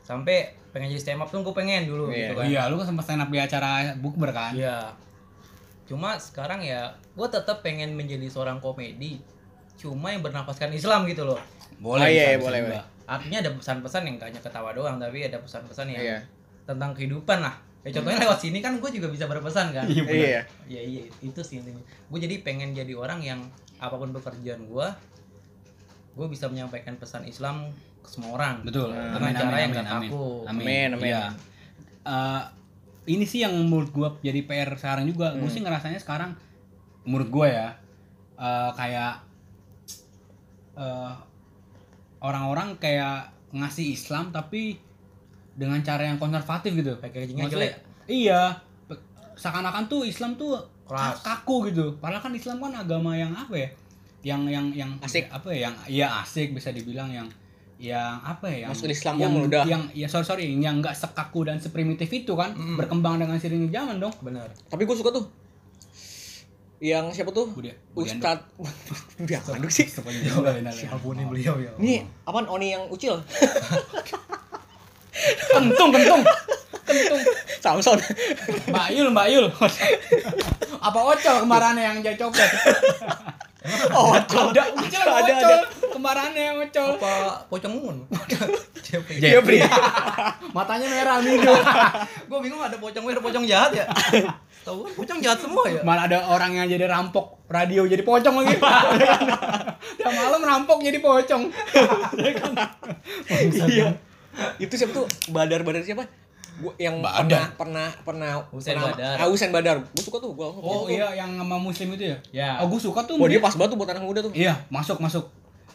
sampai pengen jadi stand up tuh gue pengen dulu Iya. gitu kan iya lu kan sempat stand up di acara bukber kan Iya. Cuma sekarang ya gue tetap pengen menjadi seorang komedi. Cuma yang bernafaskan Islam gitu loh. boleh Oh, iya, bisa, boleh, boleh. Artinya ada pesan-pesan yang gak hanya ketawa doang, tapi ada pesan-pesan yang Iya. tentang kehidupan lah. Ya contohnya lewat sini kan gue juga bisa berpesan kan. Iya. Iya. Iya iya itu sih intinya. Gue jadi pengen jadi orang yang apa pun pekerjaan gue, gue bisa menyampaikan pesan Islam semua orang. betul Dengan amin cara amin yang amin amin kaku. Amin, amin. Iya. Eh, ini sih yang menurut gua jadi PR sekarang juga gue Hmm. sih ngerasanya sekarang menurut gua ya eh, kayak eh, orang-orang kayak ngasih Islam tapi dengan cara yang konservatif gitu Packagingnya jelek. iya seakan-akan tuh Islam tuh Keras. kaku gitu padahal kan Islam kan agama yang apa ya yang yang yang Asik. apa ya yang ya asik bisa dibilang yang yang apa ya yang Masuk Islam yang, udah. yang ya sorry sorry yang nggak sekaku dan seprimitif itu kan Mm. berkembang dengan seiringnya zaman dong Benar. Tapi gue suka tuh. Yang siapa tuh? Budi Budi Ustad. Budi Anduk sih. Ampun beliau ya. Ini apaan Oni yang ucil? kentung kentung kentung Samson. Mbak Yul Mbak Yul apa ocol kemarannya yang jadi copet Oh, ada ucil Ada, ocol ada. kemarannya yang ocol Apa pocong mun? Jeffrey. Matanya merah nih gue bingung ada pocong ada pocong jahat ya. Tahu kan? Pocong jahat semua ya. Malah ada orang yang jadi rampok radio jadi pocong lagi. Udah malam rampok jadi pocong. Iya. Itu siapa tuh? Badar-badar siapa? Gua yang Badar. pernah pernah pernah pernah- Badar. Ah, Husein Badar. Gue suka tuh, gua oh iya yang sama muslim itu ya ya oh gue suka tuh Wah, dia dia- pas banget tuh buat anak muda tuh. iya masuk masuk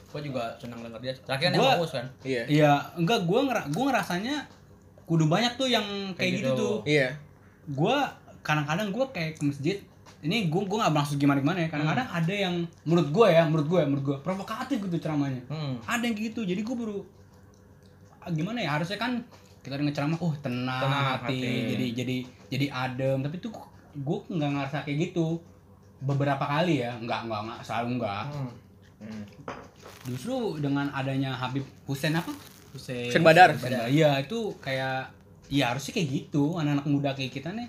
gue juga senang denger dia terakhir yang Gua- bagus kan Iya. iya enggak gue ngera gue ngerasanya kudu banyak tuh yang kayak, Kayak gitu. gitu. tuh Iya. gue kadang-kadang gue kayak ke masjid ini gue gue nggak maksud gimana gimana ya kadang-kadang ada yang menurut gue ya menurut gue menurut gue provokatif gitu ceramahnya hmm. ada yang gitu jadi gue baru ah, gimana ya harusnya kan kita dengar ceramah oh tenang, Tenang hati. hati. jadi jadi jadi adem tapi tuh gue nggak ngerasa kayak gitu beberapa kali ya nggak nggak nggak selalu nggak hmm. Hmm. justru dengan adanya Habib Hussein apa Husein Badar. iya itu kayak ya harusnya kayak gitu anak-anak muda kayak kita nih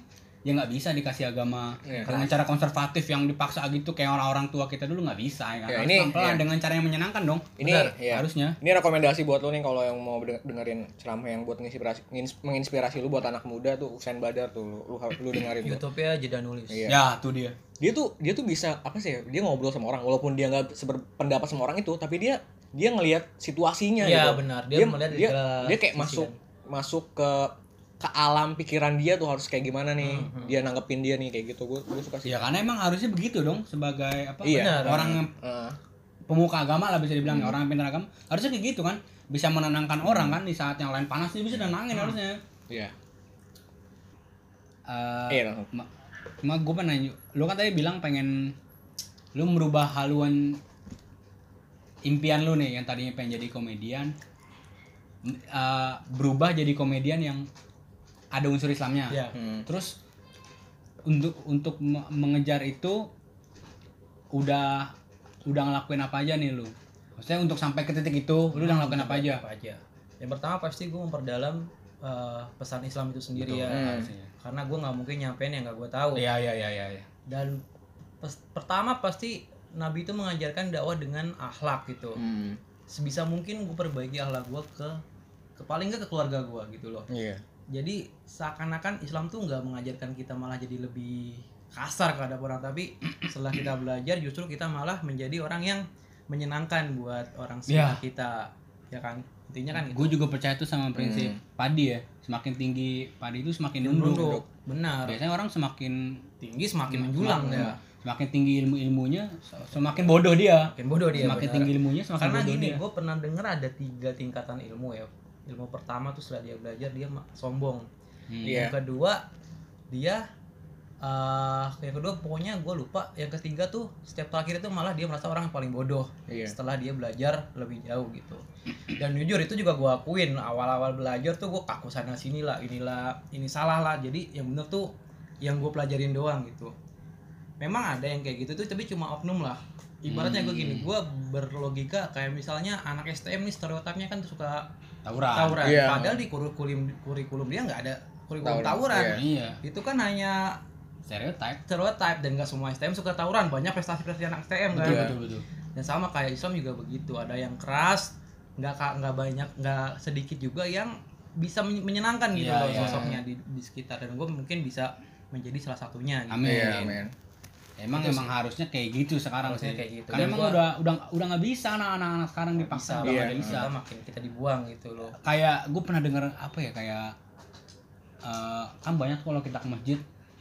ya nggak bisa dikasih agama Iya. dengan cara konservatif yang dipaksa gitu kayak orang-orang tua kita dulu nggak bisa ya kan Ya, Harus ini- iya. dengan cara yang menyenangkan dong Ini Benar, ya. harusnya Ini rekomendasi buat lo nih kalau yang mau deng- dengerin ceramah yang buat menginspirasi ngins- menginspirasi lu buat anak muda tuh Husein Badar tuh lu lu, lu dengerin ya jeda nulis Iya. ya tuh dia Dia tuh dia tuh bisa apa sih ya? Dia ngobrol sama orang walaupun dia nggak seberpendapat sama orang itu, tapi dia dia ngelihat situasinya Iya, gitu. benar. Dia Dia melihat dia, dia kayak masuk kan. masuk ke ke alam pikiran dia tuh harus kayak gimana nih. Hmm, hmm. Dia nanggepin dia nih kayak gitu. Gue gue suka sih. ya karena emang harusnya begitu dong sebagai apa Iya. Benar. orang yang Heeh. pemuka agama lah bisa dibilang ya, Hmm. orang yang pintar agama harusnya kayak gitu kan bisa menenangkan orang kan di saat yang lain panas dia bisa nenangin Hmm. harusnya Iya. Eh, Iya, ma, ma gue pernah nanya, lu kan tadi bilang pengen lu merubah haluan impian lu nih yang tadinya pengen jadi komedian eh, berubah jadi komedian yang ada unsur Islamnya. Iya. Hmm. Terus untuk untuk me- mengejar itu udah udah ngelakuin apa aja nih lu? Maksudnya untuk sampai ke titik itu lu udah ngelakuin apa aja? apa aja yang pertama pasti gue memperdalam eh, pesan Islam itu sendiri Betul, ya Hmm. karena gue nggak mungkin nyampein yang nggak gue tahu Iya iya iya iya. iya. dan pes- pertama pasti Nabi itu mengajarkan dakwah dengan akhlak gitu Hmm. sebisa mungkin gue perbaiki akhlak gue ke, ke paling nggak ke keluarga gue gitu loh Iya. Jadi seakan-akan Islam tuh nggak mengajarkan kita malah jadi lebih kasar terhadap orang tapi setelah kita belajar justru kita malah menjadi orang yang menyenangkan buat orang sekitar Ya. kita ya kan intinya kan gitu Gue juga percaya tuh sama prinsip Hmm. padi ya. Semakin tinggi padi itu semakin nunduk. Nunduk. benar Biasanya orang semakin tinggi semakin menjulang semakin, ya semakin tinggi ilmu ilmunya, semakin bodoh dia. makin bodoh dia semakin benar. tinggi ilmunya, semakin karena bodoh gini dia. gue pernah denger ada tiga tingkatan ilmu ya ilmu pertama tuh setelah dia belajar dia sombong Hmm. Iya. yang kedua dia eh yang kedua pokoknya gue lupa yang ketiga tuh step terakhir itu malah dia merasa orang yang paling bodoh Iya. setelah dia belajar lebih jauh gitu dan jujur itu juga gue akuin awal-awal belajar tuh gue kaku sana sini lah inilah ini salah lah jadi yang bener tuh yang gue pelajarin doang gitu memang ada yang kayak gitu tuh tapi cuma oknum lah ibaratnya gue Hmm. gini gue berlogika kayak misalnya anak STM nih stereotipnya kan suka tawuran tawuran Iya. padahal di kurikulum kurikulum dia nggak ada kurikulum Tawuran, tawuran, iya itu kan hanya stereotype stereotip dan nggak semua STM suka tawuran banyak prestasi-prestasi anak STM kan betul Iya. betul betul dan sama kayak Islam juga begitu ada yang keras nggak nggak banyak nggak sedikit juga yang bisa men- menyenangkan gitu Iya, loh iya. sosoknya di, di sekitar dan gue mungkin bisa menjadi salah satunya gitu. amin Iya, men. Emang Itu emang harusnya kayak gitu sekarang sih kayak gitu. karena emang gua- udah udah udah nggak bisa anak-anak anak sekarang dipaksa bisa, udah Iya. bisa kita makin kita dibuang gitu loh kayak gue pernah denger apa ya kayak eh, kan banyak kalau kita ke masjid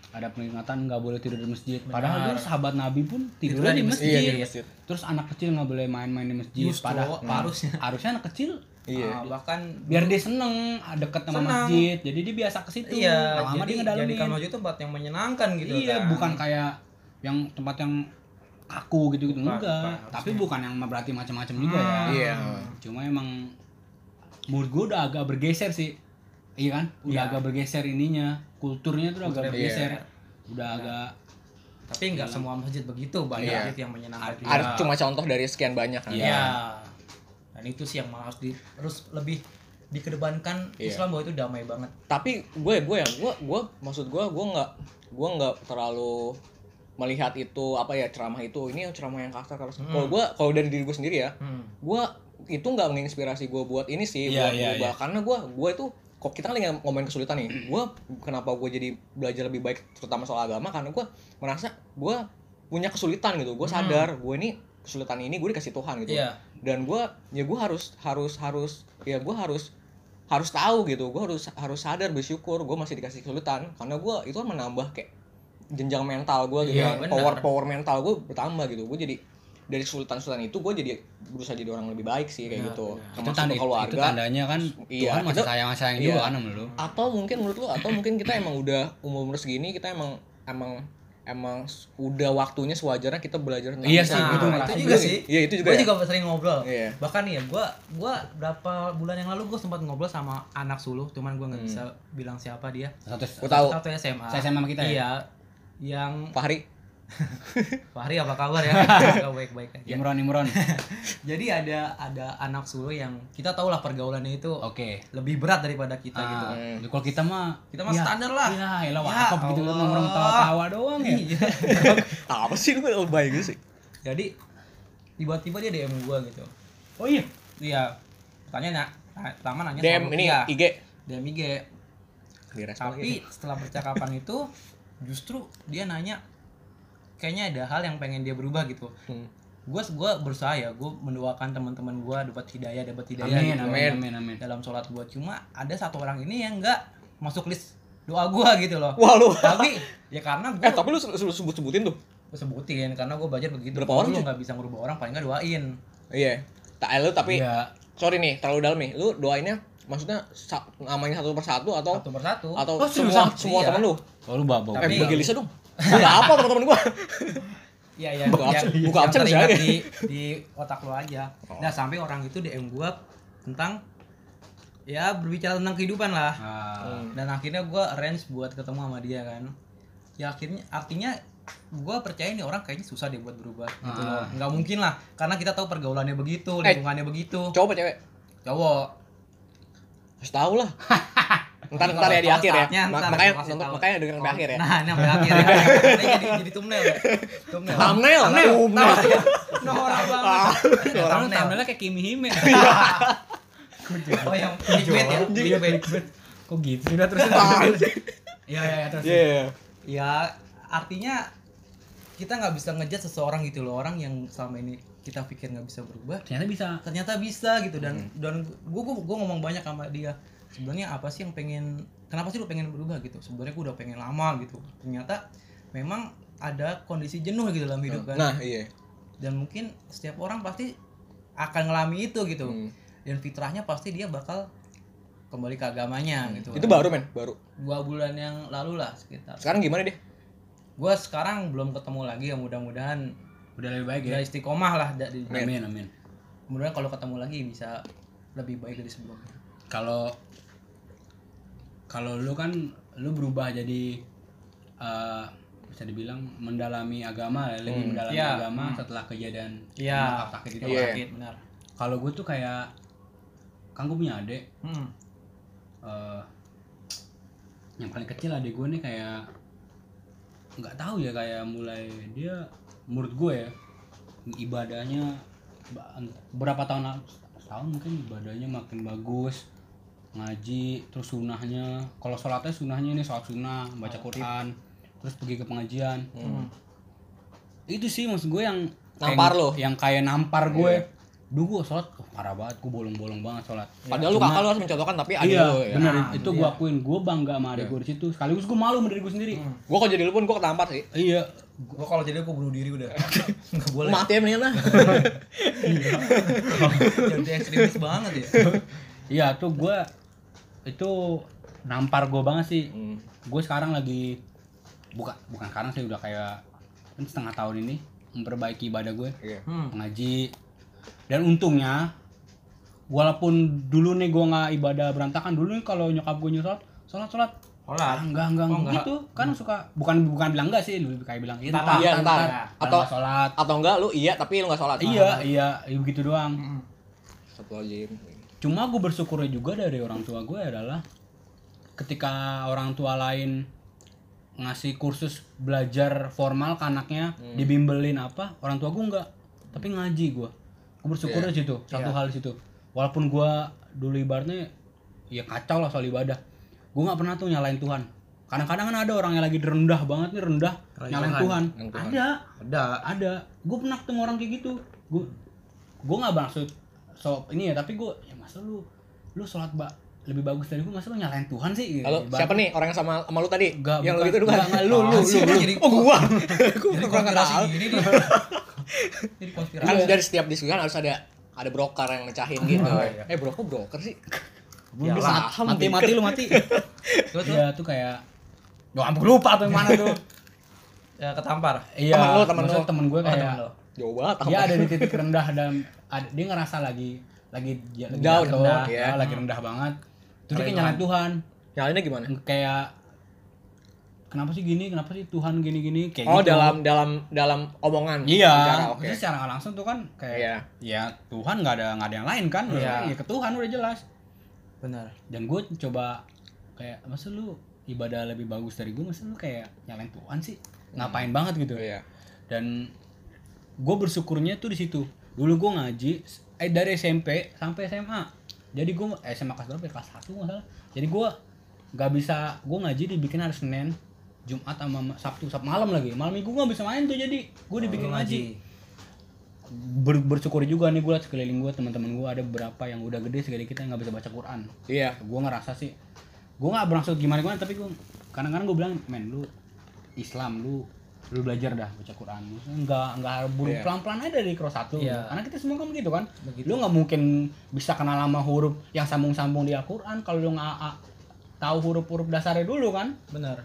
ada peringatan nggak boleh tidur di masjid padahal Benar. dulu sahabat nabi pun tidur Tidurnya di di masjid, Iya, di masjid. terus anak kecil nggak boleh main-main di masjid Justru, padahal harusnya. harusnya anak kecil Iya. Ah, bahkan biar dia seneng deket sama Senang. masjid jadi dia biasa ke situ iya jadi dia ngedalamin jadikan maju itu tempat yang menyenangkan gitu iya kan bukan kayak yang tempat yang kaku gitu gitu enggak bukan, tapi harusnya. bukan yang berarti macam-macam juga ya Hmm. Iya. cuma emang menurut gue udah agak bergeser sih iya kan udah Iya. agak bergeser ininya kulturnya tuh udah agak Kulturnya bergeser Iya. udah agak tapi nggak semua masjid begitu banyak Iya. masjid yang menyenangkan. Ada cuma contoh dari sekian banyak kan. Iya. Iya. Dan itu sih yang harus di harus lebih dikedepankan Iya. Islam bahwa itu damai banget. Tapi gue gue ya gue gue maksud gue gue nggak gue nggak terlalu melihat itu apa ya ceramah itu ini ceramah yang kasar kalau Hmm. kalau gue kalau dari diri gue sendiri ya Hmm. gue itu nggak menginspirasi gue buat ini sih Iya, buat berubah iya. karena gue gue itu kok kita kan lagi ngomongin kesulitan nih gue kenapa gue jadi belajar lebih baik terutama soal agama karena gue merasa gue punya kesulitan gitu gue Hmm. sadar gue ini kesulitan ini gue dikasih Tuhan gitu Iya. dan gue ya gue harus harus harus ya gue harus harus tahu gitu gue harus harus sadar bersyukur gue masih dikasih kesulitan karena gue itu kan menambah kayak jenjang mental gue gitu Iya, kan. power power mental gue bertambah gitu gue jadi dari kesulitan itu gue jadi berusaha jadi orang lebih baik sih kayak Benar, gitu benar. itu tanda ke keluarga itu tandanya kan Iya, Tuhan masih itu- sayang sayang iya. juga kan sama lu atau mungkin menurut lu atau mungkin kita emang udah umur umur segini kita emang emang emang udah waktunya sewajarnya kita belajar tentang Iya sih, Nah, itu itu, juga sih. Iya, itu juga Gue ya. juga sering ngobrol. Iya. Bahkan nih ya, gue gua berapa bulan yang lalu gue sempat ngobrol sama anak suluh, cuman gue nggak Hmm. bisa bilang siapa dia. satu Gue tahu Satu SMA. Saya sama kita ya? Yang Fahri Fahri apa kabar ya? Gak baik-baik aja. Imron Imron Jadi ada ada anak suluh yang kita tahu lah pergaulannya itu oke lebih berat daripada kita gitu. Ah, Hmm. kalau kita mah Kita mah ya, standar lah. ya elah Ya wakaf gitu Allah. nongkrong tawa-tawa doang ya Iya. apa sih lu lebay gitu sih Jadi tiba-tiba dia DM gue gitu. oh iya Iya. Tanya nak, pertama nanya DM ini rupiah. IG DM IG. Tapi setelah percakapan itu justru dia nanya kayaknya ada hal yang pengen dia berubah gitu. Hmm. Gue gua berusaha ya, gue mendoakan teman-teman gue dapat hidayah, dapat hidayah amin gitu amin amin amin dalam sholat gue. Cuma ada satu orang ini yang enggak masuk list doa gue gitu loh. wah lu tapi ya karena gue eh tapi lu sebut sebutin tuh sebutin karena gue belajar begitu. Berapa orang, lu nggak bisa ngubah orang paling nggak doain. iya tak eh, lu tapi iya sorry nih terlalu dalam nih lu doainnya maksudnya sa- namanya satu persatu atau Satu persatu. atau Oh, semua seriusan? semua Iya. temen lu oh lu bawa bawa eh Tapi- bagi Lisa dong gue gak apa temen-temen gue Iya yang Buka absen- buka yang absen misalnya. di di otak lo aja. Oh. Nah sampai orang itu DM gua tentang ya berbicara tentang kehidupan lah. Ah, Hmm. Dan akhirnya gua arrange buat ketemu sama dia kan. Ya akhirnya artinya gua percaya nih orang kayaknya susah deh buat berubah gitu loh. Ah. Nggak mungkin lah karena kita tahu pergaulannya begitu, Eh. lingkungannya begitu. coba cewek Cowok. Harus tahu lah ntar ntar ya di akhir ya ntar makanya kasih nonton- tahu. makanya dengerin sampai akhir ya Nah, ini sampai akhir ya. Ini jadi jadi thumbnail ya. Thumbnail. thumbnail Thumbnail. thumbnail Norak Ah, banget. orang Thumbnail. thumbnailnya kayak Kimi Hime Oh yang clickbait ya, clickbait. kok gitu udah terus iya iya iya, terus Iya. Ya artinya kita nggak bisa ngejudge seseorang gitu loh orang yang selama ini kita pikir nggak bisa berubah ternyata bisa. ternyata bisa gitu. Dan dan gue gue ngomong banyak sama dia sebenarnya apa sih yang pengen kenapa sih lu pengen berubah? gitu. Sebenarnya gue udah pengen lama gitu. Ternyata memang ada kondisi jenuh gitu dalam hidup kan. Nah iya. Dan mungkin setiap orang pasti akan ngalami itu gitu. Hmm. dan fitrahnya pasti dia bakal kembali ke agamanya gitu. Itu baru men baru. Dua bulan yang lalu lah sekitar. Sekarang gimana deh gue sekarang belum ketemu lagi ya mudah-mudahan udah lebih baik ya ya istiqomah lah dari amin amin mudah kalau ketemu lagi bisa lebih baik dari sebelumnya kalau kalau lu kan lu berubah jadi eh, bisa dibilang mendalami agama ya, lebih mendalami Iya. agama setelah kejadian Iya. nyokap sakit itu Iya. sakit benar kalau gue tuh kayak kan gue punya adik hmm. eh, yang paling kecil adik gue nih kayak nggak tahu ya kayak mulai dia menurut gue ya ibadahnya ba- berapa tahun tahun mungkin ibadahnya makin bagus ngaji terus sunahnya kalau sholatnya sunahnya ini sholat sunnah baca Quran terus pergi ke pengajian itu sih maksud gue yang Nampar lo? yang kayak nampar gue Duh gue sholat, oh, parah banget, gue bolong-bolong banget sholat Padahal lu kakak lu harus mencontohkan tapi adik iya, lu ya. benar Nah, itu itu gue akuin. Gue bangga sama adik gue di situ. Sekaligus gue malu sama diri gue sendiri. Gua kalau jadi lu pun gua ketampar sih. Iya. Gua kalau jadi gua bunuh diri udah nggak boleh Mati ya mendingan lah. jadi ekstremis banget ya Iya tuh gue itu nampar gue banget sih. Hmm. Gue sekarang lagi bukan bukan sekarang sih udah kayak kan setengah tahun ini memperbaiki ibadah gue Iya. hmm. ngaji dan untungnya walaupun dulu nih gue nggak ibadah berantakan dulu nih kalau nyokap gue nyusul sholat sholat sholat Ah, enggak enggak, Oh, enggak. enggak. gitu kan suka bukan bukan bilang enggak sih lebih kayak bilang "Iya, Iya, ntar, ntar. ntar." Atau- Nggak sholat Atau enggak lu iya tapi lu enggak sholat. iya iya iya, begitu doang Hmm. Satu aja. cuma gue bersyukurnya juga dari orang tua gue adalah ketika orang tua lain ngasih kursus belajar formal ke anaknya dibimbelin apa orang tua gue enggak tapi ngaji gue gue bersyukur di situ satu hal di situ walaupun gue dulu ibaratnya ya kacau lah soal ibadah gue nggak pernah tuh nyalain Tuhan kadang-kadang kan ada orang yang lagi rendah banget nih rendah Nyalain nyalain Tuhan. Tuhan, Tuhan. ada ada ada gue pernah ketemu orang kayak gitu gue gue nggak maksud so ini ya tapi gue ya masa lu lu sholat mbak lebih bagus dari gue masa lu nyalain Tuhan sih Halo, Ibarat- siapa nih orang yang sama sama lu tadi? Enggak, yang bukan. lu gitu bukan? Enggak, enggak, lu, lu, Sih, lu, lu. jadi Oh gua. gua kurang kenal. gini nih jadi konspirasi Kan dari setiap diskusi kan harus ada ada broker yang mecahin gitu. iya. Eh broker broker sih. Gua Ya, paham, mati mati lu mati Terus, terus? ya tuh kayak Duh, ampun lupa tuh yang mana tuh ya ketampar iya Temen lu, temen lu. temen gue oh kayak lo Jauh banget. dia ada di titik rendah dan ada, dia ngerasa lagi lagi dia lagi Down, jatuh, rendah, ya, ya. lagi rendah banget terus dia Nyalain kayak nyalain Tuhan Nyalainnya gimana? kayak kenapa sih gini kenapa sih Tuhan gini gini kayak Oh gitu. dalam dalam dalam omongan. Iya, Bicara, maksudnya secara langsung tuh kan kayak Iya. ya Tuhan nggak ada nggak ada yang lain kan, Iya. ya ke Tuhan udah jelas. Benar Dan gue coba kayak masa lu ibadah lebih bagus dari gue, masa lu kayak nyalain Tuhan sih, ngapain banget gitu. Iya. Dan gue bersyukurnya tuh di situ. Dulu gue ngaji, eh dari SMP sampai SMA. Jadi gue eh, SMA kelas berapa? ya? Kelas satu nggak salah. Jadi gue nggak bisa gue ngaji dibikin hari Senin, Jumat sama ma- Sabtu, Sabtu malam lagi. Malam minggu gue nggak bisa main tuh jadi gue dibikin ngaji ber, bersyukur juga nih gue liat sekeliling gue teman-teman gue ada beberapa yang udah gede segede kita yang nggak bisa baca Quran Iya. gue ngerasa sih gue nggak bermaksud gimana gimana tapi gue kadang-kadang gue bilang men lu Islam lu lu belajar dah baca Quran nggak nggak buru Iya. pelan-pelan aja dari cross satu Iya. karena kita semua kan begitu kan Begitu. lu nggak mungkin bisa kenal lama huruf yang sambung-sambung di Al-Quran kalau lu nggak a- tahu huruf-huruf dasarnya dulu kan benar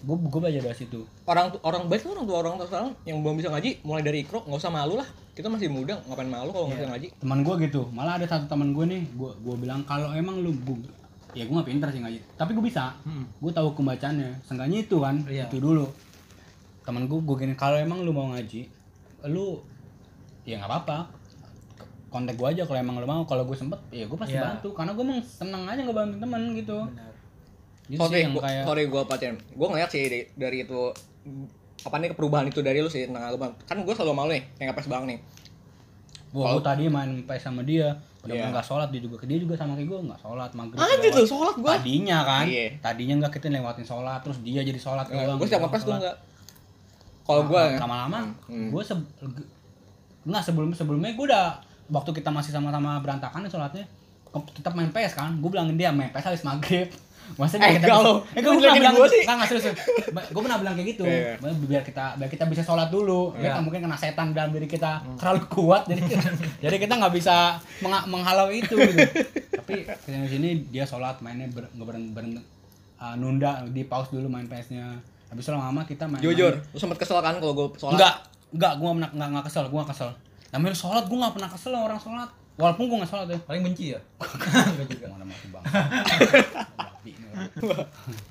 gue gue belajar dari situ Orang orang baik tuh orang tua orang tua sekarang yang belum bisa ngaji mulai dari ikro nggak usah malu lah. Kita masih muda ngapain malu kalau nggak bisa ngaji. teman gue gitu. Malah ada satu teman gue nih gue gue bilang kalau emang lu gua, ya gue nggak pintar sih ngaji. Tapi gue bisa. Hmm. gue tahu pembacaannya. Seenggaknya itu kan Iya. itu dulu. Teman gue gue gini kalau emang lu mau ngaji lu ya nggak apa-apa. Kontak gue aja kalau emang lu mau. Kalau gue sempet ya gue pasti Iya. bantu. Karena gue emang seneng aja ngebantu temen gitu. Benar. Gitu sorry, sih yang gua, kayak sorry gue pacaran. Gue ngeliat sih dari, dari itu apa nih perubahan itu dari lu sih tentang agama. Kan gue selalu malu nih, kayak ngapes bang nih. gue tadi main PS sama dia udah Iya. nggak sholat dia juga dia juga sama kayak gue nggak sholat maghrib lewat. tuh sholat gue. tadinya kan Iya. tadinya enggak kita lewatin sholat terus dia jadi sholat doang Gue setiap gitu, ngapes gue sholat. enggak. Kalau gue lama-lama Hmm. gue se nggak sebelum sebelumnya gue udah waktu kita masih sama-sama berantakan sholatnya tetap main PS kan gue bilangin dia main PS habis maghrib Masa Eh, kalau- eh, lu gue pernah bilang gua sih. nggak nggak serius gue pernah bilang kayak gitu Iya. biar kita biar kita bisa sholat dulu ya kan mungkin kena setan dalam diri kita terlalu kuat jadi jadi kita nggak bisa mengha- menghalau itu gitu. tapi ke sini sini dia sholat mainnya ber, beren, beren- uh, nunda di pause dulu main PS-nya habis itu lama-lama kita main jujur, lu sempet kesel kan kalau gue sholat. Enggak, enggak, gue enggak, enggak kesel, gue gak kesel. Namanya sholat, gue gak pernah kesel sama orang sholat. Walaupun gue gak sholat ya. paling benci ya Enggak juga. Mana mati bang.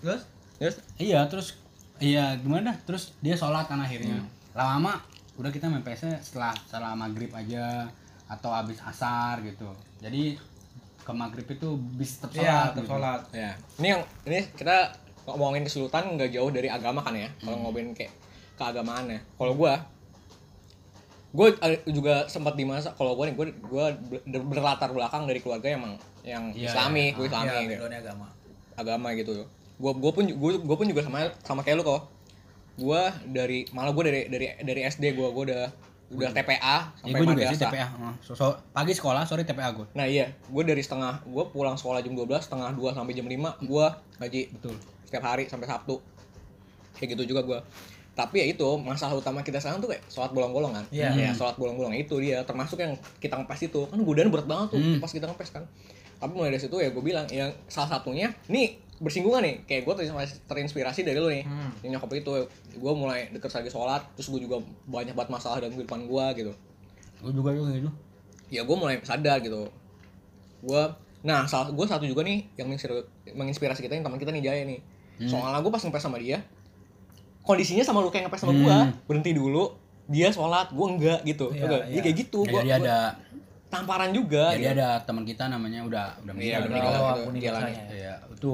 Terus Terus iya, terus iya gimana terus dia sholat kan akhirnya lama-lama udah kita main PS setelah setelah maghrib aja atau habis asar gitu jadi ke maghrib itu bis tetap sholat Iya, gitu. tersolat. Ya. Ini yang ini kita ngomongin kesulitan nggak jauh dari agama kan ya. Kalau ngomongin kayak keagamaan ya. Kalau gua gue juga sempat di masa kalau gue nih gue gue berlatar belakang dari keluarga yang emang yang Iya, Islami, iya. gue Islami Iya, gitu. agama. Agama gitu. Gue gue pun gue pun juga sama sama kayak lu kok. Gue dari malah gue dari dari dari SD gue gue udah udah TPA ya sampai gue juga sih. TPA so, so- pagi sekolah sore TPA gue Nah iya, gue dari setengah, gue pulang sekolah jam 12, setengah 2 sampai jam 5, gue ngaji betul setiap hari sampai Sabtu. Kayak gitu juga gue. Tapi ya itu, masalah utama kita sekarang tuh kayak sholat bolong-bolong kan. Iya. Ya, sholat bolong-bolong itu dia, termasuk yang kita ngepes itu. Kan godaan berat banget tuh Hmm. pas kita ngepes kan. Tapi mulai dari situ ya gue bilang, yang salah satunya, nih bersinggungan nih, kayak gue terinspirasi dari lu nih. Hmm. Yang nyokap itu, gue mulai deket lagi sholat, terus gue juga banyak banget masalah dalam kehidupan gue gitu gue juga juga gitu ya gue mulai sadar gitu gue nah salah gue satu juga nih yang menginspir- menginspirasi kita yang teman kita nih Jaya nih soalnya gue pas ngepes sama dia kondisinya sama lu kayak ngepes sama gue Hmm. berhenti dulu dia sholat gue enggak gitu Iya, Enggak, iya. Dia kayak gitu Ya, gue ada tamparan juga jadi gitu. ada teman kita namanya udah udah Iya, meninggal udah Dia- meninggal. Oh, itu, dia lagi. Iya, itu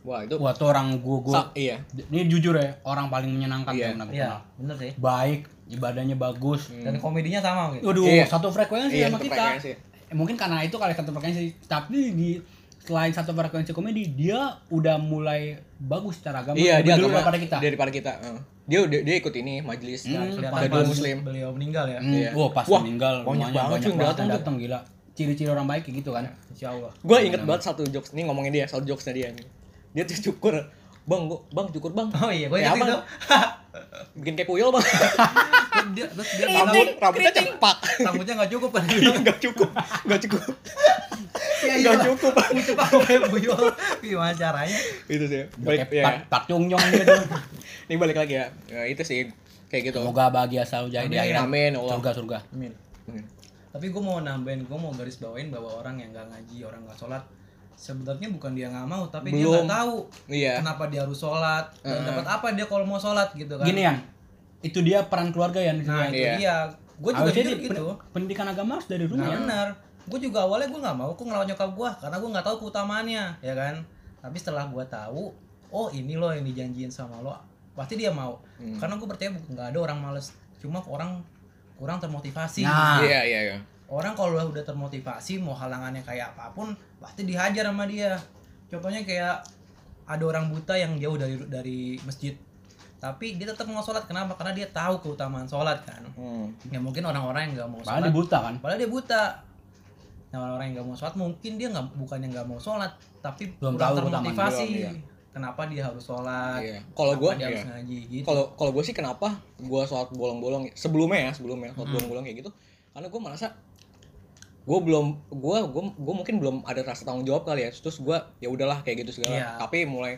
wah itu wah tuh orang gua gua sa- iya ini jujur ya orang paling menyenangkan Iya. yang Iya, kenal. bener sih. baik ibadahnya bagus Dan komedinya sama gitu. Waduh, Iya. satu frekuensi Iya, sama satu kita. frekuensi. Eh, mungkin karena itu kali satu frekuensi, tapi di selain satu frekuensi komedi, dia udah mulai bagus secara agama. iya dia dulu agama daripada kita. daripada kita eh. dia dia, dia ikut ini majelis Hmm, pas muslim Beliau meninggal ya. Hmm, Iya. Wah, pas Wah, meninggal banyak banget banyak datang datang gila. Ciri-ciri orang baik kayak gitu kan. Insya Allah. gue inget banget satu jokes nih ngomongin dia satu jokesnya dia nih dia tuh cukur bang gua, bang cukur bang Oh iya, gue Ya, itu. bikin kayak puyol bang dia, terus dia rambut rambutnya cepak rambutnya nggak cukup kan? nggak cukup nggak cukup Iya, nggak cukup Cepat kayak buyol. Gimana caranya? itu sih balik ya Pak Pak Chung Yong gitu. ini balik lagi ya ya itu sih kayak gitu Semoga bahagia selalu jadi di Amin. akhirat. Amin, ya Allah. Surga surga. Amin. Hmm. Tapi gue mau nambahin, gue mau garis bawain bahwa orang yang nggak ngaji, orang nggak sholat, sebenarnya bukan dia nggak mau, tapi dia Belum. nggak tahu iya kenapa dia harus sholat dan Heeh. dapat apa dia kalau mau sholat gitu kan. Gini ya. Itu dia peran keluarga ya. Nah itu Iya. dia. Gue juga sih gitu. pen- pendidikan agama harus dari rumah Nah, ya. benar. Gue juga awalnya gue nggak mau, gue ngelawan nyokap gue karena gue nggak tahu keutamaannya, ya kan. Tapi setelah gue tahu, oh ini loh yang dijanjiin sama lo, pasti dia mau. Hmm. Karena gue percaya nggak ada orang males, cuma orang kurang termotivasi. Nah. iya iya iya Orang kalau udah termotivasi, mau halangannya kayak apa pun, pasti dihajar sama dia. Contohnya kayak ada orang buta yang jauh dari dari masjid, tapi dia tetap mau sholat. Kenapa? Karena dia tahu keutamaan sholat kan. Hmm. Ya mungkin orang-orang yang nggak mau Padahal sholat dia buta kan. Padahal dia buta. Nah, orang yang nggak mau sholat mungkin dia nggak bukannya nggak mau sholat, tapi Belum kurang tahu termotivasi. belum, iya. Kenapa dia harus sholat? Iya. Kalau gua, dia harus iya. ngaji gitu. kalau kalau gue sih kenapa gue sholat bolong-bolong sebelumnya ya sebelumnya sholat Hmm. bolong-bolong kayak gitu karena gue merasa gue belum gue gue gue mungkin belum ada rasa tanggung jawab kali ya terus gue ya udahlah kayak gitu segala Iya. tapi mulai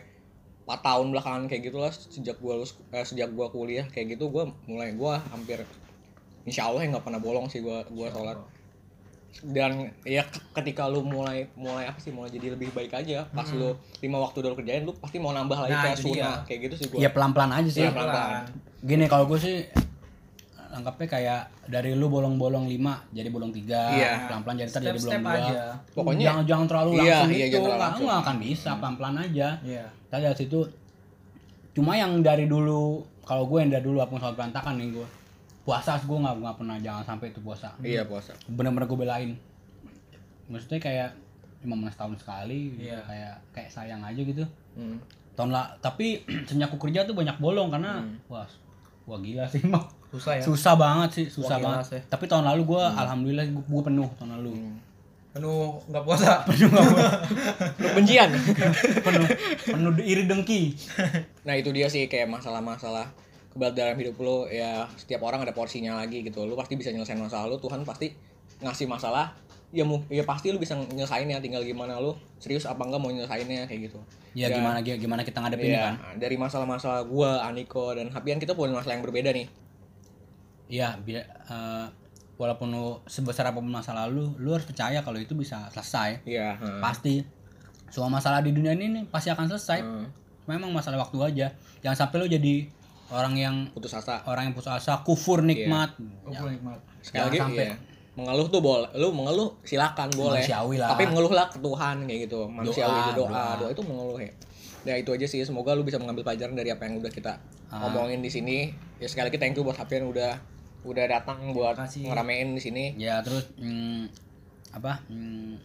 4 tahun belakangan kayak gitulah sejak gue lulus eh, sejak gue kuliah kayak gitu gue mulai gue hampir insya Allah ya nggak pernah bolong sih gue gue sholat dan ya ke- ketika lu mulai mulai apa sih mulai jadi lebih baik aja pas lu lima waktu udah lu kerjain lu pasti mau nambah lagi Hmm. Nah, kayak itu sunnah kayak gitu sih gue Ya pelan-pelan aja sih. Iya, pelan-pelan. Gini kalau gue sih anggapnya kayak dari lu bolong-bolong 5 jadi bolong 3 Iya. pelan-pelan jadi ntar jadi bolong Step-step 2 aja. Pokoknya- jangan jangan terlalu Iya, langsung iya, itu jangan terlalu nggak langsung. nggak akan bisa pelan-pelan aja Iya. kita dari situ cuma yang dari dulu kalau gue yang dari dulu apa soal berantakan nih gue puasa gue nggak nggak pernah jangan sampai itu puasa iya puasa bener-bener gue belain maksudnya kayak cuma setahun sekali gitu. Iya. kayak kayak sayang aja gitu Hmm. tahun lah tapi sejak aku kerja tuh banyak bolong karena Hmm. wah wah gila sih mah Susah ya. susah banget sih susah Wah, banget. sih. tapi tahun lalu gue alhamdulillah gue penuh tahun lalu. Hmm. Penuh nggak puasa. Lu bencian penuh penuh iri dengki. Nah itu dia sih kayak masalah-masalah keberat dalam hidup lu. Ya setiap orang ada porsinya lagi gitu. Lu pasti bisa nyelesain masalah lu Tuhan pasti ngasih masalah. Ya mu- ya pasti lu bisa nyelesainnya tinggal gimana lu serius apa enggak mau nyelesainnya kayak gitu. Ya Dan- gimana gimana kita ngadepinnya Iya, kan? dari masalah-masalah gua Aniko dan Hapian kita punya masalah yang berbeda nih Iya, bi- eh, walaupun lu sebesar apa pun masa lalu, lu harus percaya kalau itu bisa selesai. iya heeh. Pasti. Semua masalah di dunia ini nih pasti akan selesai. Heeh. memang masalah waktu aja jangan sampai lu jadi orang yang putus asa orang yang putus asa kufur nikmat Ya, Oh, nikmat. sekali Jangan lagi sampai. iya. mengeluh tuh boleh lu mengeluh silakan boleh Manusiawi lah. tapi mengeluhlah ke Tuhan kayak gitu manusiawi Doa, itu doa. doa. doa itu mengeluh ya ya itu aja sih semoga lu bisa mengambil pelajaran dari apa yang udah kita Ah. ngomongin di sini ya sekali lagi thank you buat Hafian udah udah datang buat kasih. ngeramein di sini. Ya terus hmm, apa hmm,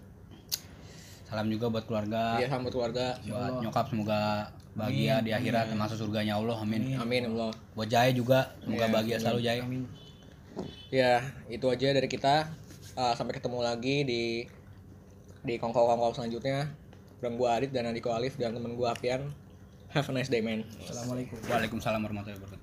salam juga buat keluarga. Ya sama keluarga. Buat nyokap semoga bahagia di akhirat masuk surganya Allah amin. Amin. Allah. Buat Jaya juga semoga Iya, bahagia selalu Jaya Amin. ya itu aja dari kita. Uh, sampai ketemu lagi di di kongkol-kongkol selanjutnya. Dan gua Adit dan Andiko Alif dan temen gua Apian. Have a nice day man. Assalamualaikum. Waalaikumsalam warahmatullahi wabarakatuh